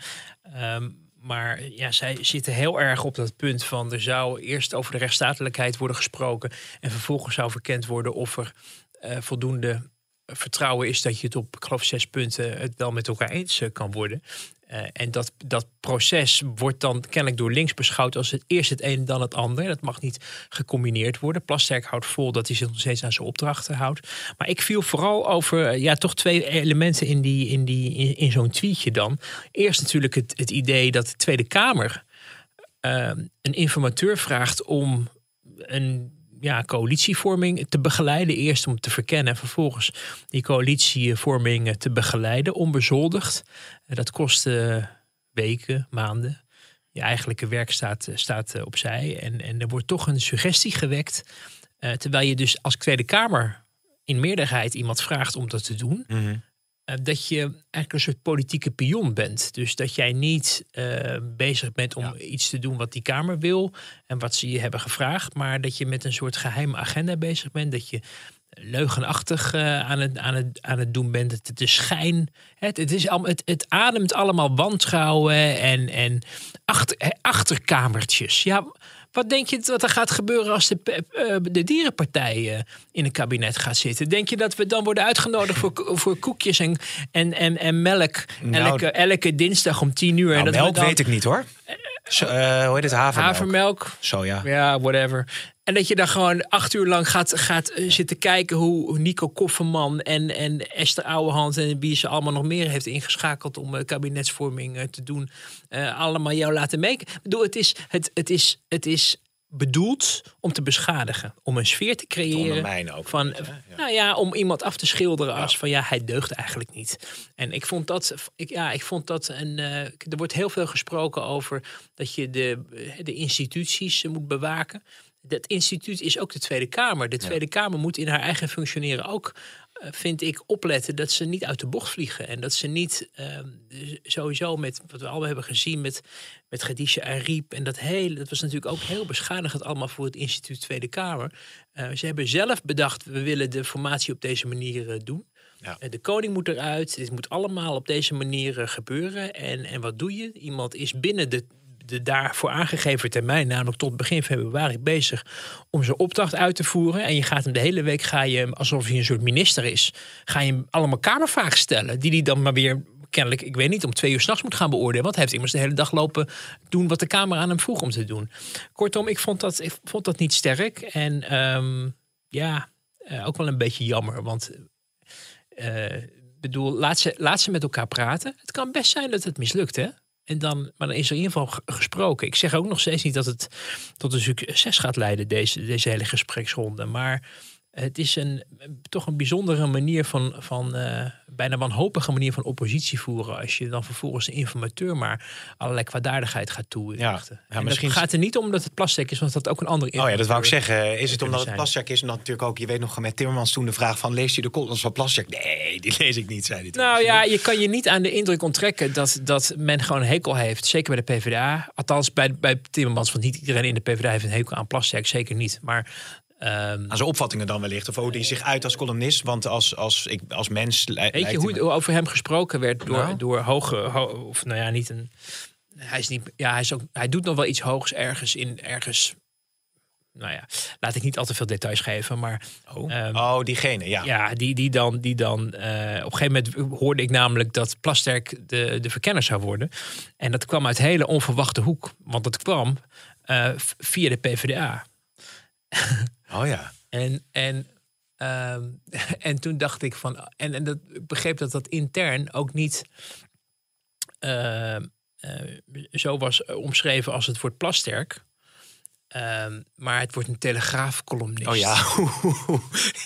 Um, maar ja, zij zitten heel erg op dat punt van er zou eerst over de rechtsstatelijkheid worden gesproken en vervolgens zou verkend worden of er uh, voldoende vertrouwen is dat je het op, ik geloof, zes punten het wel met elkaar eens kan worden. Uh, en dat, dat proces wordt dan kennelijk door links beschouwd als het eerst het een dan het ander. Dat mag niet gecombineerd worden. Plasterk houdt vol dat hij zich nog steeds aan zijn opdrachten houdt. Maar ik viel vooral over ja, toch twee elementen in, die, in, die, in, zo'n tweetje dan. Eerst natuurlijk het, het idee dat de Tweede Kamer uh, een informateur vraagt om een ja, coalitievorming te begeleiden. Eerst om te verkennen en vervolgens die coalitievorming te begeleiden, onbezoldigd. Dat kostte weken, maanden. Je eigenlijke werk staat, staat opzij. En, en er wordt toch een suggestie gewekt. Terwijl je dus als Tweede Kamer in meerderheid iemand vraagt om dat te doen. Mm. Uh, dat je eigenlijk een soort politieke pion bent. Dus dat jij niet uh, bezig bent om ja. iets te doen wat die Kamer wil en wat ze je hebben gevraagd, maar dat je met een soort geheime agenda bezig bent. Dat je leugenachtig uh, aan, het, aan, het, aan het doen bent. Het, is schijn. Het, het, is, het, het ademt allemaal wantrouwen en, en achter, achterkamertjes. Ja, wat denk je dat er gaat gebeuren als de, uh, de dierenpartij uh, in het kabinet gaat zitten? Denk je dat we dan worden uitgenodigd voor, voor koekjes en, en, en, en melk nou, elke, elke dinsdag om tien uur? Nou, en dat melk dan, weet ik niet hoor. Uh, hoe heet het? Havermelk. Havermelk. Soja. Ja, whatever. En dat je dan gewoon acht uur lang gaat, gaat zitten kijken hoe Nico Kofferman en, en Esther Ouwehand en wie ze allemaal nog meer heeft ingeschakeld om uh, kabinetsvorming uh, te doen. Uh, allemaal jou laten meeken. Ik bedoel, het is, het, het, is, het is bedoeld om te beschadigen. Om een sfeer te creëren. Ook van, ja. Nou ja, om iemand af te schilderen als ja. van ja, hij deugt eigenlijk niet. En ik vond dat, ik, ja, ik vond dat een. Uh, er wordt heel veel gesproken over dat je de, de instituties moet bewaken. Dat instituut is ook de Tweede Kamer. De Tweede ja. Kamer moet in haar eigen functioneren ook vind ik, opletten dat ze niet uit de bocht vliegen. En dat ze niet uh, sowieso met wat we allemaal hebben gezien met, met Khadija Ariep. En dat hele, dat was natuurlijk ook heel beschadigend allemaal voor het instituut Tweede Kamer. Uh, ze hebben zelf bedacht, we willen de formatie op deze manier uh, doen. Ja. De koning moet eruit. Dit moet allemaal op deze manier gebeuren. En, en wat doe je? Iemand is binnen de de daarvoor aangegeven termijn, namelijk tot begin februari, bezig om zijn opdracht uit te voeren. En je gaat hem de hele week, ga je hem, alsof hij een soort minister is, ga je hem allemaal kamervragen stellen. Die hij dan maar weer kennelijk, ik weet niet, om twee uur s'nachts moet gaan beoordelen. Want hij heeft immers de hele dag lopen doen wat de Kamer aan hem vroeg om te doen. Kortom, ik vond dat, ik vond dat niet sterk. En um, ja, uh, ook wel een beetje jammer. Want uh, bedoel, laat ze, laat ze met elkaar praten. Het kan best zijn dat het mislukt, hè? En dan, maar dan is er in ieder geval gesproken. Ik zeg ook nog steeds niet dat het tot een succes gaat leiden, deze, deze hele gespreksronde. Maar het is een, toch een bijzondere manier van, van uh, bijna wanhopige manier van oppositie voeren. Als je dan vervolgens de informateur maar allerlei kwaadaardigheid gaat toelichten. Ja, ja, misschien gaat er niet om dat het plastic is, want dat ook een andere. Oh ja, dat wou ik zeggen. Is het omdat het plastic is? En dan natuurlijk ook, je weet nog met Timmermans toen de vraag van leest u de columns van plastic? Nee, die lees ik niet, zei hij. Nou ja, je kan je niet aan de indruk onttrekken dat, dat men gewoon een hekel heeft. Zeker bij de PvdA. Althans, bij, bij Timmermans, want niet iedereen in de PvdA heeft een hekel aan plastic. Zeker niet. Maar Um, aan zijn opvattingen dan wellicht. Of hoe hij zich uit als columnist. Want als, als, ik, als mens. Weet je hoe het over hem gesproken werd door, nou? door hoge. Ho, of nou ja, niet een. Hij, is niet, ja, hij, is ook, hij doet nog wel iets hoogs ergens in. Ergens, nou ja, laat ik niet al te veel details geven. Maar, oh, um, oh diegene, ja. Ja, die, die dan. Die dan uh, op een gegeven moment hoorde ik namelijk dat Plasterk de, de verkenner zou worden. En dat kwam uit hele onverwachte hoek. Want het kwam uh, via de PvdA. Oh ja. En, en, um, en toen dacht ik van. En, en dat, ik begreep dat dat intern ook niet uh, uh, zo was omschreven als het woord plasterk. Ehm, maar het wordt een telegraafcolumnist. Oh ja.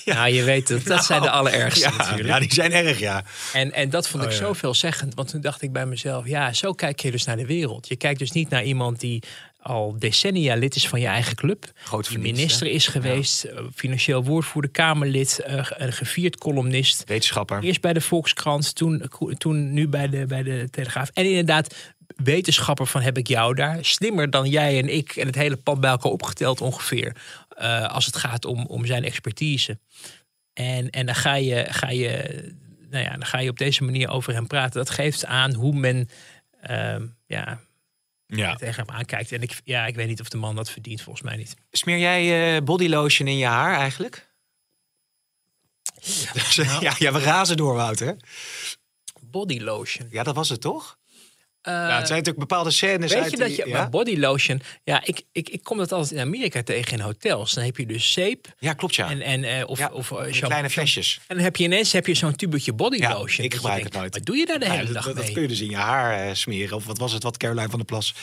ja. je weet het. Dat zijn de Nou, allerergste ja, natuurlijk. ja, die zijn erg, ja. En, en dat vond ik Oh, ja. zo veelzeggend. Want toen dacht ik bij mezelf, ja, zo kijk je dus naar de wereld. Je kijkt dus niet naar iemand die al decennia lid is van je eigen club. Groot minister is geweest, eh, financieel woordvoerder, Kamerlid, eh, een gevierd columnist. Wetenschapper. Eerst bij de Volkskrant, toen, toen nu bij de, bij de Telegraaf. En inderdaad, wetenschapper van heb ik jou daar. Slimmer dan jij en ik en het hele pad bij elkaar opgeteld ongeveer. eh, als het gaat om, om zijn expertise. En, en dan, ga je, ga, je, nou ja, dan ga je op deze manier over hem praten. Dat geeft aan hoe men ehm, ja, Ja. tegen hem aankijkt. En ik, ja, ik weet niet of de man dat verdient, volgens mij niet. Smeer jij eh body lotion in je haar eigenlijk? Ja, ja, ja, we razen door, Wouter. Body lotion. Ja, dat was het toch? Eh, ja, het zijn natuurlijk bepaalde scènes Weet je dat die- je, ja? body lotion, ja, ik, ik, ik kom dat altijd in Amerika tegen in hotels. Dan heb je dus zeep Ja, klopt ja. en, en eh, of, Ja, of eh, kleine flesjes. En dan heb je ineens heb je zo'n tubetje body Ja, lotion. ik Dat gebruik het nooit. Wat doe je daar de Ja, hele dat, dag dat, dat mee? kun je dus in je haar eh, smeren. Of wat was het wat Caroline van der Plas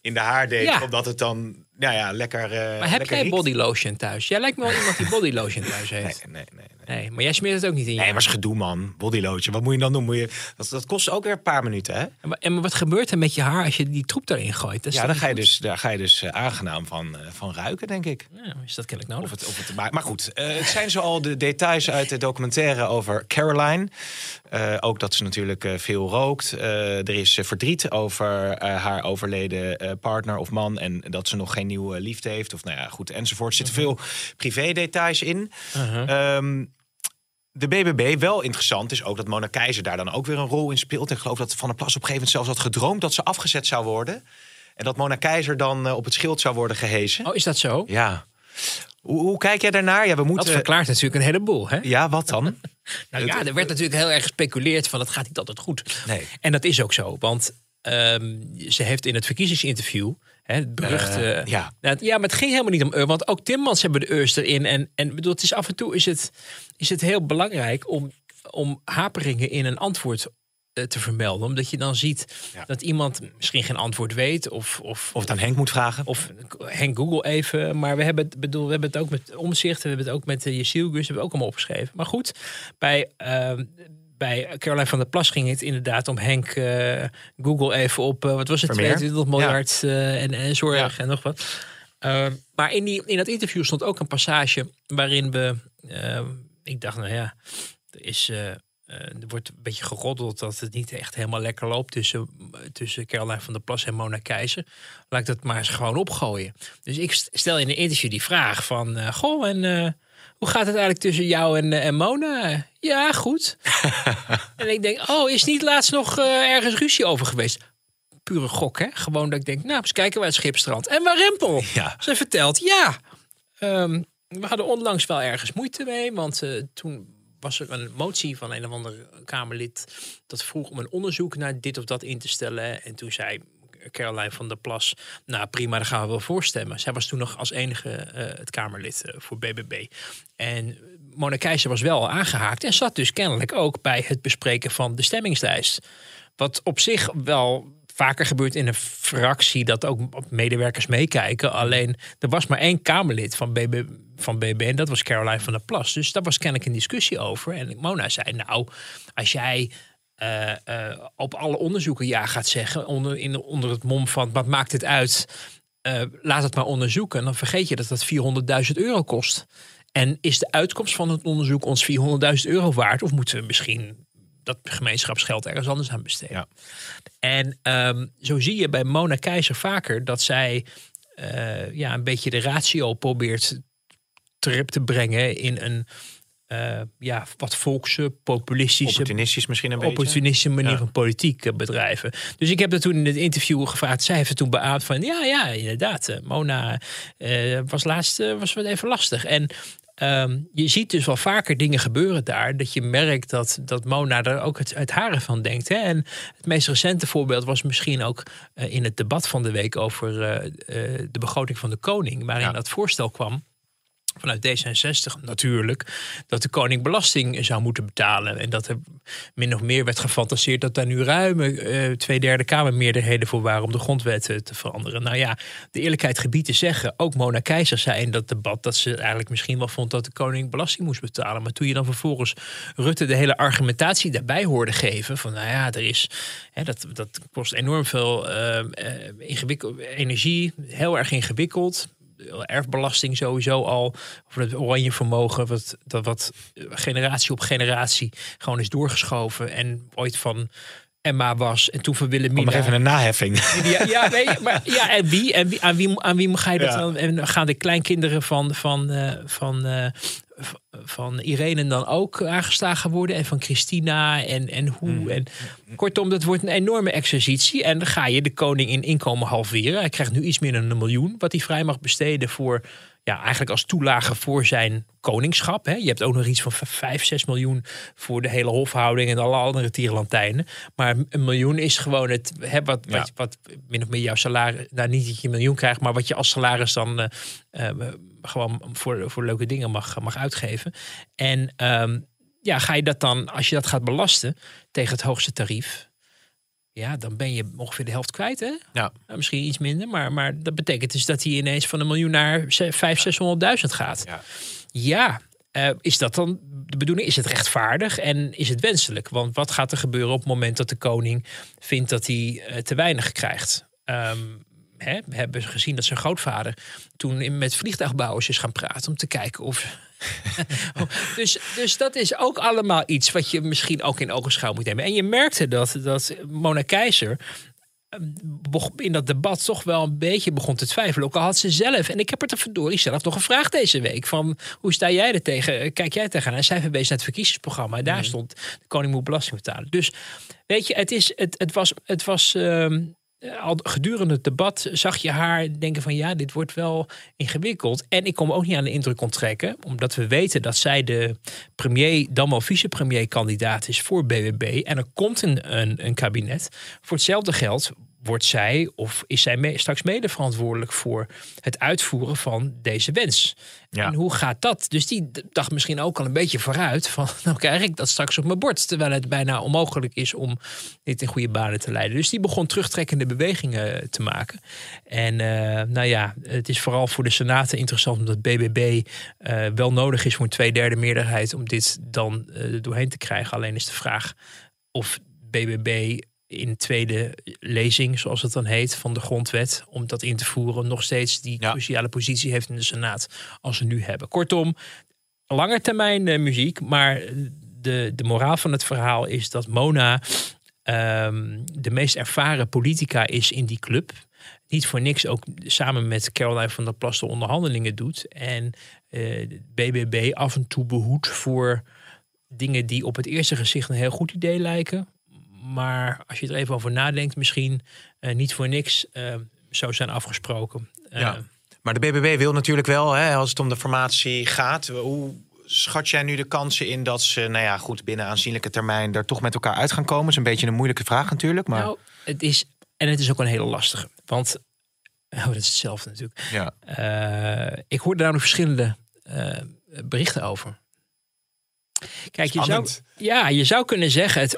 in de haar deed? Ja. Omdat het dan nou ja, lekker eh maar heb lekker jij riekt. body lotion thuis? Jij lijkt me wel iemand die body lotion thuis heeft. nee, nee. nee. Nee, maar jij smeert het ook niet in Nee, maar is gedoe, man. Body lotion. Wat moet je dan doen? Moet je, dat, dat kost ook weer een paar minuten, hè? En, maar- en wat gebeurt er met je haar als je die troep daarin gooit? Dat Ja, toch daar ga je dus, daar ga je dus aangenaam van, eh, van ruiken, denk ik. Ja, is dat kennelijk nodig? Of het, of het, maar, maar goed, eh, het zijn zoal de details uit de documentaire over Caroline. Eh, ook dat ze natuurlijk veel rookt. Er is verdriet over haar overleden partner of man. En dat ze nog geen nieuwe liefde heeft. Of nou ja, goed, enzovoort. Er zitten veel privé details in. Ehm, de BBB, wel interessant, is ook dat Mona Keizer daar dan ook weer een rol in speelt. En ik geloof dat Van der Plas op een gegeven moment zelfs had gedroomd dat ze afgezet zou worden. En dat Mona Keizer dan eh, op het schild zou worden gehezen. Oh, is dat zo? Ja. Hoe, hoe kijk jij daarnaar? Ja, we Dat moeten. verklaart natuurlijk een heleboel. Hè? Ja, wat dan? Nou ja, er werd natuurlijk heel erg gespeculeerd van het gaat niet altijd goed. Nee. En dat is ook zo, want ehm, ze heeft in het verkiezingsinterview, hè, het beruchte... Eh, ja. Nou, ja, maar het ging helemaal niet om Ur, want ook Timmans hebben de Urs erin. En, en bedoel, het is af en toe is het, is het heel belangrijk om, om haperingen in een antwoord eh, te vermelden. Omdat je dan ziet Ja. dat iemand misschien geen antwoord weet of... Of, Of het aan Henk moet vragen. of Henk Google even. Maar we hebben het, bedoel, we hebben het ook met omzicht. We hebben het ook met uh, Jesiel Gus. hebben we ook allemaal opgeschreven. Maar goed, bij, ehm, bij Caroline van der Plas ging het inderdaad om Henk eh, Google even op. eh, wat was het? Vermeer. 22 miljard eh, en, en zorg en nog wat. Ehm, maar in, die, in dat interview stond ook een passage waarin we. ehm, ik dacht, nou ja, er is. er wordt een beetje geroddeld dat het niet echt helemaal lekker loopt tussen, tussen Caroline van der Plas en Mona Keizer. Laat ik dat maar eens gewoon opgooien. Dus ik st- stel in een interview die vraag van... goh, en hoe gaat het eigenlijk tussen jou en, eh, en Mona? Ja, goed. en ik denk, oh, is niet laatst nog eh, ergens ruzie over geweest? Pure gok, hè? Gewoon dat ik denk, nou, eens kijken waar het schipstrand. En waar Rempel? Ja. Ze vertelt, ja. ehm, we hadden onlangs wel ergens moeite mee, want eh, toen was er een motie van een of ander Kamerlid dat vroeg om een onderzoek naar dit of dat in te stellen. En toen zei Caroline van der Plas, nou prima, daar gaan we wel voor stemmen. Zij was toen nog als enige eh, het Kamerlid eh, voor BBB. En Mona Keizer was wel aangehaakt en zat dus kennelijk ook bij het bespreken van de stemmingslijst. Wat op zich wel vaker gebeurt in een fractie dat ook medewerkers meekijken. Alleen er was maar één Kamerlid van BB, van BB en dat was Caroline van der Plas. Dus daar was kennelijk een discussie over. En Mona zei, nou, als jij eh, eh, op alle onderzoeken ja gaat zeggen, onder, in, onder het mom van wat maakt het uit, eh, laat het maar onderzoeken. Dan vergeet je dat dat 400.000 euro kost. En is de uitkomst van het onderzoek ons 400.000 euro waard? Of moeten we misschien dat gemeenschapsgeld ergens anders aan besteden? Ja. En ehm, zo zie je bij Mona Keizer vaker dat zij ja, een beetje de ratio probeert terug te brengen in een eh, ja, wat volkse, populistische, Opportunistisch misschien een beetje. opportunistische manier Ja. van politiek eh, bedrijven. Dus ik heb dat toen in het interview gevraagd. Zij heeft het toen beaamd van ja, ja, inderdaad. eh, Mona was laatst was wat even lastig. En ehm, je ziet dus wel vaker dingen gebeuren daar. Dat je merkt dat, dat Mona er ook het, het haren van denkt. Hè? En het meest recente voorbeeld was misschien ook in het debat van de week over de begroting van de koning. Waarin Ja. dat voorstel kwam vanuit D66 natuurlijk, dat de koning belasting zou moeten betalen. En dat er min of meer werd gefantaseerd dat daar nu ruime uh, twee derde kamermeerderheden voor waren om de grondwet te veranderen. Nou ja, de eerlijkheid gebied te zeggen, ook Mona Keizer zei in dat debat dat ze eigenlijk misschien wel vond dat de koning belasting moest betalen. Maar toen je dan vervolgens Rutte de hele argumentatie daarbij hoorde geven van nou ja, er is, hè, dat, dat kost enorm veel uh, ingewikkeld energie, heel erg ingewikkeld erfbelasting sowieso al. Voor het oranje vermogen, wat, dat wat generatie op generatie gewoon is doorgeschoven. En ooit van Emma was. En toen van Willemina. maar even een naheffing. Ja, ja, nee, maar, ja en wie? En wie, aan, wie, aan wie ga je dat dan? En gaan de kleinkinderen van, van, uh, van, uh, van Irene dan ook aangeslagen worden? En van Christina en, en hoe? Hmm. En, kortom, dat wordt een enorme exercitie. En dan ga je de koning in inkomen halveren. Hij krijgt nu iets meer dan een miljoen. Wat hij vrij mag besteden voor ja, eigenlijk als toelage voor zijn koningschap. Hè. Je hebt ook nog iets van 5, 6 miljoen voor de hele hofhouding en alle andere tierlantijnen. Maar een miljoen is gewoon het, hè, wat, wat, wat, min of meer jouw salaris, nou niet dat je een miljoen krijgt, maar wat je als salaris dan uh, uh, gewoon voor, voor leuke dingen mag, mag uitgeven. En um, ja, ga je dat dan, als je dat gaat belasten tegen het hoogste tarief, ja, dan ben je ongeveer de helft kwijt, hè? Ja. Nou, misschien iets minder, maar, maar dat betekent dus dat hij ineens van een miljoen naar 500.000, 600.000 gaat. Ja, ja uh, is dat dan de bedoeling? Is het rechtvaardig en is het wenselijk? Want wat gaat er gebeuren op het moment dat de koning vindt dat hij uh, te weinig krijgt? Um, hè, we hebben gezien dat zijn grootvader toen met vliegtuigbouwers is gaan praten om te kijken of. dus, dus dat is ook allemaal iets wat je misschien ook in ogenschouw moet nemen. En je merkte dat, dat Mona Keizer ehm, in dat debat toch wel een beetje begon te twijfelen. Ook al had ze zelf, en ik heb het er verdorie zelf nog gevraagd deze week: van hoe sta jij er tegen? Kijk jij tegenaan? En zij verwees naar het verkiezingsprogramma. En daar mhm. stond: de koning moet belasting betalen. Dus weet je, het, is, het, het was. Het was ehm, eh, al gedurende het debat zag je haar denken van ja, dit wordt wel ingewikkeld. En ik kom ook niet aan de indruk onttrekken, omdat we weten dat zij de premier, dan wel vicepremier kandidaat is voor BBB. En er komt een, een, een kabinet. Voor hetzelfde geld wordt zij of is zij straks mede verantwoordelijk voor het uitvoeren van deze wens? En hoe gaat dat? Dus die dacht misschien ook al een beetje vooruit van nou krijg ik dat straks op mijn bord, terwijl het bijna onmogelijk is om dit in goede banen te leiden. Dus die begon terugtrekkende bewegingen te maken. En uh, nou ja, het is vooral voor de Senaten interessant omdat BBB uh, eh, wel nodig is voor een tweederde meerderheid om dit dan uh, doorheen te krijgen. Alleen is de vraag of BBB in tweede lezing, zoals het dan heet, van de grondwet, om dat in te voeren, nog steeds die cruciale positie heeft in de Senaat als ze nu hebben. Kortom, lange termijn uh, muziek, maar de, de moraal van het verhaal is dat Mona ehm, de meest ervaren politica is in die club. Niet voor niks ook samen met Caroline van der Plas de onderhandelingen doet. En uh, eh, BBB af en toe behoedt voor dingen die op het eerste gezicht een heel goed idee lijken maar als je er even over nadenkt, misschien uh, niet voor niks uh, zou zijn afgesproken. Ja. Maar de BBB wil natuurlijk wel, hè, als het om de formatie gaat. Hoe schat jij nu de kansen in dat ze, nou ja, goed, binnen aanzienlijke termijn er toch met elkaar uit gaan komen? Dat is een beetje een moeilijke vraag natuurlijk. Maar... Nou, het is, en het is ook een hele lastige. Want, oh, dat is hetzelfde natuurlijk. Ja. ik hoorde daar nog verschillende berichten over. Kijk, je zou, ja, je zou kunnen zeggen, het,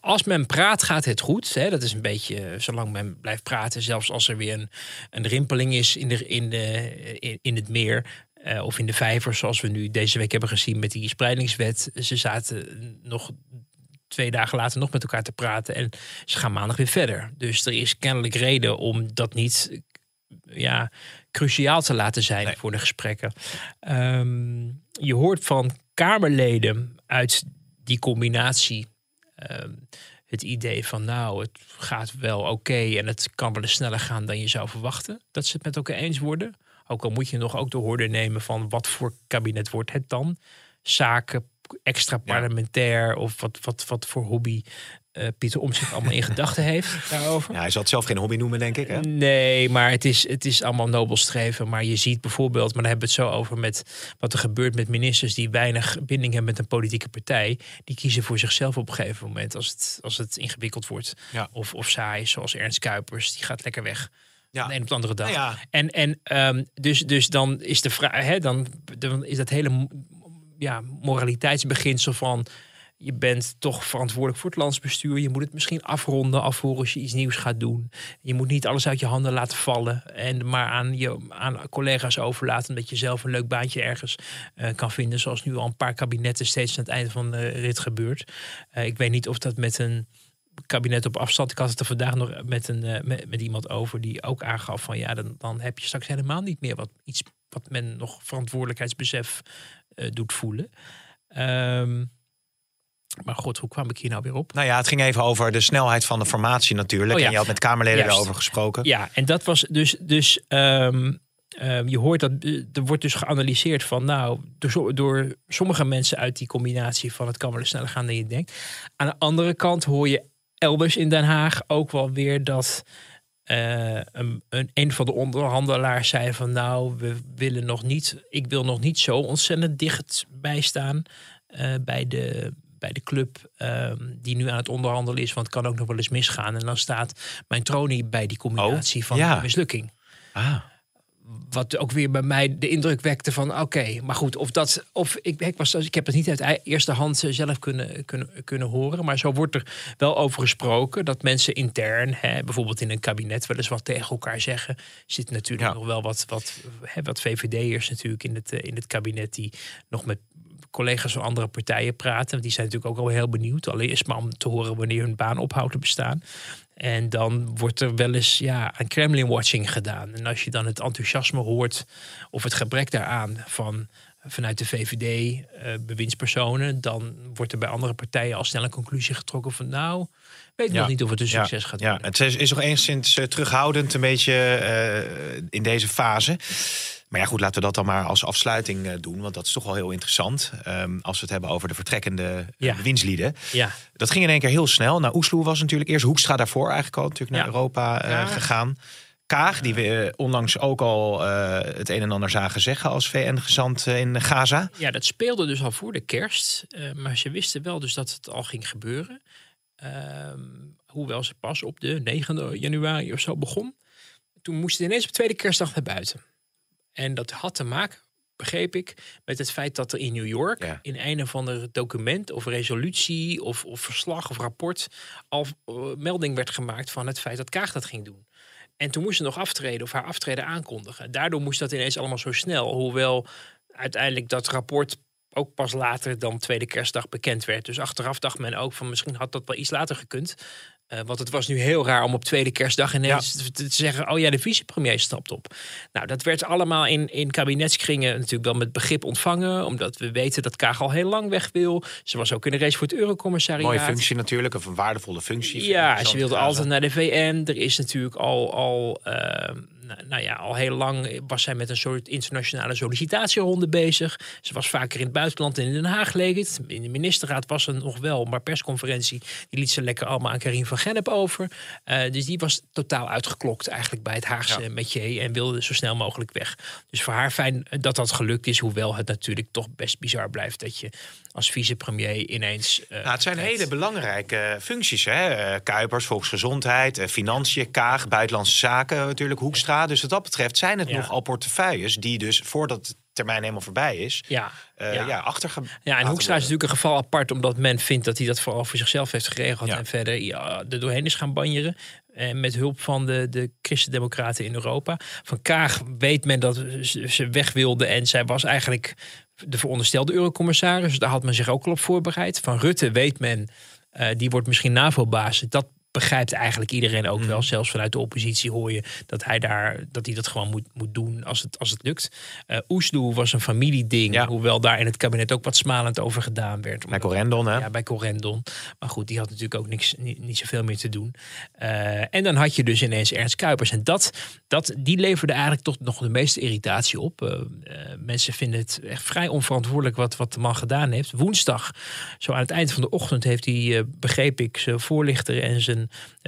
als men praat gaat het goed. Hè? Dat is een beetje, zolang men blijft praten, zelfs als er weer een, een rimpeling is in, de, in, de, in, in het meer. Uh, of in de vijver, zoals we nu deze week hebben gezien met die spreidingswet. Ze zaten nog twee dagen later nog met elkaar te praten. En ze gaan maandag weer verder. Dus er is kennelijk reden om dat niet ja, cruciaal te laten zijn voor de gesprekken. Um, je hoort van Kamerleden uit die combinatie. Ehm, het idee van nou, het gaat wel oké en het kan wel eens sneller gaan dan je zou verwachten. Dat ze het met elkaar eens worden. Ook al moet je nog ook de hoorde nemen van wat voor kabinet wordt het dan. Zaken, extra parlementair of wat, wat, wat voor hobby Pieter Omtzigt allemaal in gedachten heeft daarover. Ja, hij zal het zelf geen hobby noemen, denk ik. Hè? Nee, maar het is, het is allemaal nobel streven. Maar je ziet bijvoorbeeld, maar daar hebben we het zo over met wat er gebeurt met ministers die weinig binding hebben met een politieke partij. Die kiezen voor zichzelf op een gegeven moment als het, als het ingewikkeld wordt. Ja. Of, of saai, zoals Ernst Kuipers, die gaat lekker weg. Ja. De een op de andere dag. Ja. En, en um, dus, dus dan is de vraag, hè, dan, dan is dat hele ja, moraliteitsbeginsel van je bent toch verantwoordelijk voor het landsbestuur. Je moet het misschien afronden alvorens je iets nieuws gaat doen. Je moet niet alles uit je handen laten vallen. En maar aan, je, aan collega's overlaten dat je zelf een leuk baantje ergens uh, kan vinden. Zoals nu al een paar kabinetten steeds aan het einde van de rit gebeurt. Uh, ik weet niet of dat met een kabinet op afstand. Ik had het er vandaag nog met, een, uh, met, iemand over die ook aangaf van ja, dan, dan heb je straks helemaal niet meer wat iets wat men nog verantwoordelijkheidsbesef doet voelen. Um, maar god, hoe kwam ik hier nou weer op? Nou ja, het ging even over de snelheid van de formatie natuurlijk. Oh ja. En je had met Kamerleden Juist. daarover gesproken. Ja, en dat was dus. dus um, um, je hoort dat er wordt dus geanalyseerd van, nou, door, door sommige mensen uit die combinatie van het kan wel sneller gaan dan je denkt. Aan de andere kant hoor je elders in Den Haag ook wel weer dat uh, een, een, een van de onderhandelaars zei van, nou, we willen nog niet, ik wil nog niet zo ontzettend dicht bijstaan uh, bij de bij de club um, die nu aan het onderhandelen is. Want het kan ook nog wel eens misgaan. En dan staat mijn tronie bij die combinatie oh, van ja. mislukking. Ah. Wat ook weer bij mij de indruk wekte van oké, okay, maar goed, of dat, of ik, ik, was, ik heb het niet uit eerste hand zelf kunnen, kunnen, kunnen horen, maar zo wordt er wel over gesproken dat mensen intern, hè, bijvoorbeeld in een kabinet, wel eens wat tegen elkaar zeggen. Zit natuurlijk ja. nog wel wat, wat, hè, wat VVD'ers natuurlijk in het, in het kabinet die nog met collega's van andere partijen praten. Die zijn natuurlijk ook al heel benieuwd. Allereerst maar om te horen wanneer hun baan ophoudt te bestaan. En dan wordt er wel eens ja, een Kremlin-watching gedaan. En als je dan het enthousiasme hoort of het gebrek daaraan van vanuit de VVD, uh, eh, bewindspersonen, dan wordt er bij andere partijen al snel een conclusie getrokken van nou, weet ja. nog niet of het een succes ja. gaat worden. Ja, het is, nog enigszins uh, terughoudend een beetje uh, in deze fase. Maar ja, goed, laten we dat dan maar als afsluiting uh, doen. Want dat is toch wel heel interessant. Um, als we het hebben over de vertrekkende ja. winstlieden. Ja. Dat ging in één keer heel snel. Nou, Oesloe was natuurlijk eerst Hoekstra daarvoor eigenlijk al natuurlijk naar Europa uh, gegaan. Kaag, die we onlangs ook al het een en ander zagen zeggen als VN-gezant in Gaza. Ja, dat speelde dus al voor de kerst. maar ze wisten wel dus dat het al ging gebeuren. Ehm, hoewel ze pas op de 9 januari of zo begon. Toen moest ineens op tweede kerstdag naar buiten. En dat had te maken, begreep ik, met het feit dat er in New York in een of ander document of resolutie of, of verslag of rapport al uh, melding werd gemaakt van het feit dat Kaag dat ging doen. En toen moest ze nog aftreden of haar aftreden aankondigen. Daardoor moest dat ineens allemaal zo snel. Hoewel uiteindelijk dat rapport ook pas later dan tweede kerstdag bekend werd. Dus achteraf dacht men ook van misschien had dat wel iets later gekund. Uh, want het was nu heel raar om op tweede kerstdag ineens ja. te zeggen: Oh ja, de vicepremier stapt op. Nou, dat werd allemaal in, in kabinetskringen natuurlijk wel met begrip ontvangen. Omdat we weten dat Kaag al heel lang weg wil. Ze was ook in de race voor het Eurocommissariaat. Mooie functie natuurlijk, of een waardevolle functie. Ja, ze wilde altijd naar de VN. Er is natuurlijk al. al uh, nou ja, al heel lang was zij met een soort internationale sollicitatieronde bezig. Ze was vaker in het buitenland en in Den Haag leek het. In de ministerraad was er nog wel, maar persconferentie die liet ze lekker allemaal aan Karin van Gennep over. Uh, dus die was totaal uitgeklokt eigenlijk bij het Haagse ja. metier en wilde zo snel mogelijk weg. Dus voor haar fijn dat dat gelukt is, hoewel het natuurlijk toch best bizar blijft dat je als vicepremier ineens. Uh, nou, het zijn hele belangrijke functies. Hè? Uh, Kuipers, volksgezondheid, financiën, Kaag, buitenlandse zaken, natuurlijk Hoekstra. Dus wat dat betreft zijn het ja. nogal portefeuilles die dus voordat termijn helemaal voorbij is, ja, ja. ja achterge. Ja, en Hoekstra is natuurlijk een geval apart, omdat men vindt dat hij dat vooral voor zichzelf heeft geregeld en verder ja, er doorheen is gaan banjeren. En met hulp van de, de christendemocraten in Europa. Van Kaag weet men dat ze weg wilde. En zij was eigenlijk de veronderstelde eurocommissaris. Daar had men zich ook al op voorbereid. Van Rutte weet men, uh, die wordt misschien NAVO-baas. Dat begrijpt eigenlijk iedereen ook wel. Mhm. Zelfs vanuit de oppositie hoor je dat hij daar dat hij dat gewoon moet, moet doen als het, als het lukt. Uh, Oesloe was een familieding, Ja. hoewel daar in het kabinet ook wat smalend over gedaan werd. Bij Corendon, hè? Ja, bij Corendon. Maar goed, die had natuurlijk ook niks, niet, niet zoveel meer te doen. Uh, en dan had je dus ineens Ernst Kuipers. En dat, dat, die leverde eigenlijk toch nog de meeste irritatie op. Uh, mensen vinden het echt vrij onverantwoordelijk wat, wat de man gedaan heeft. Woensdag, zo aan het eind van de ochtend, heeft hij, begreep ik, zijn voorlichter en zijn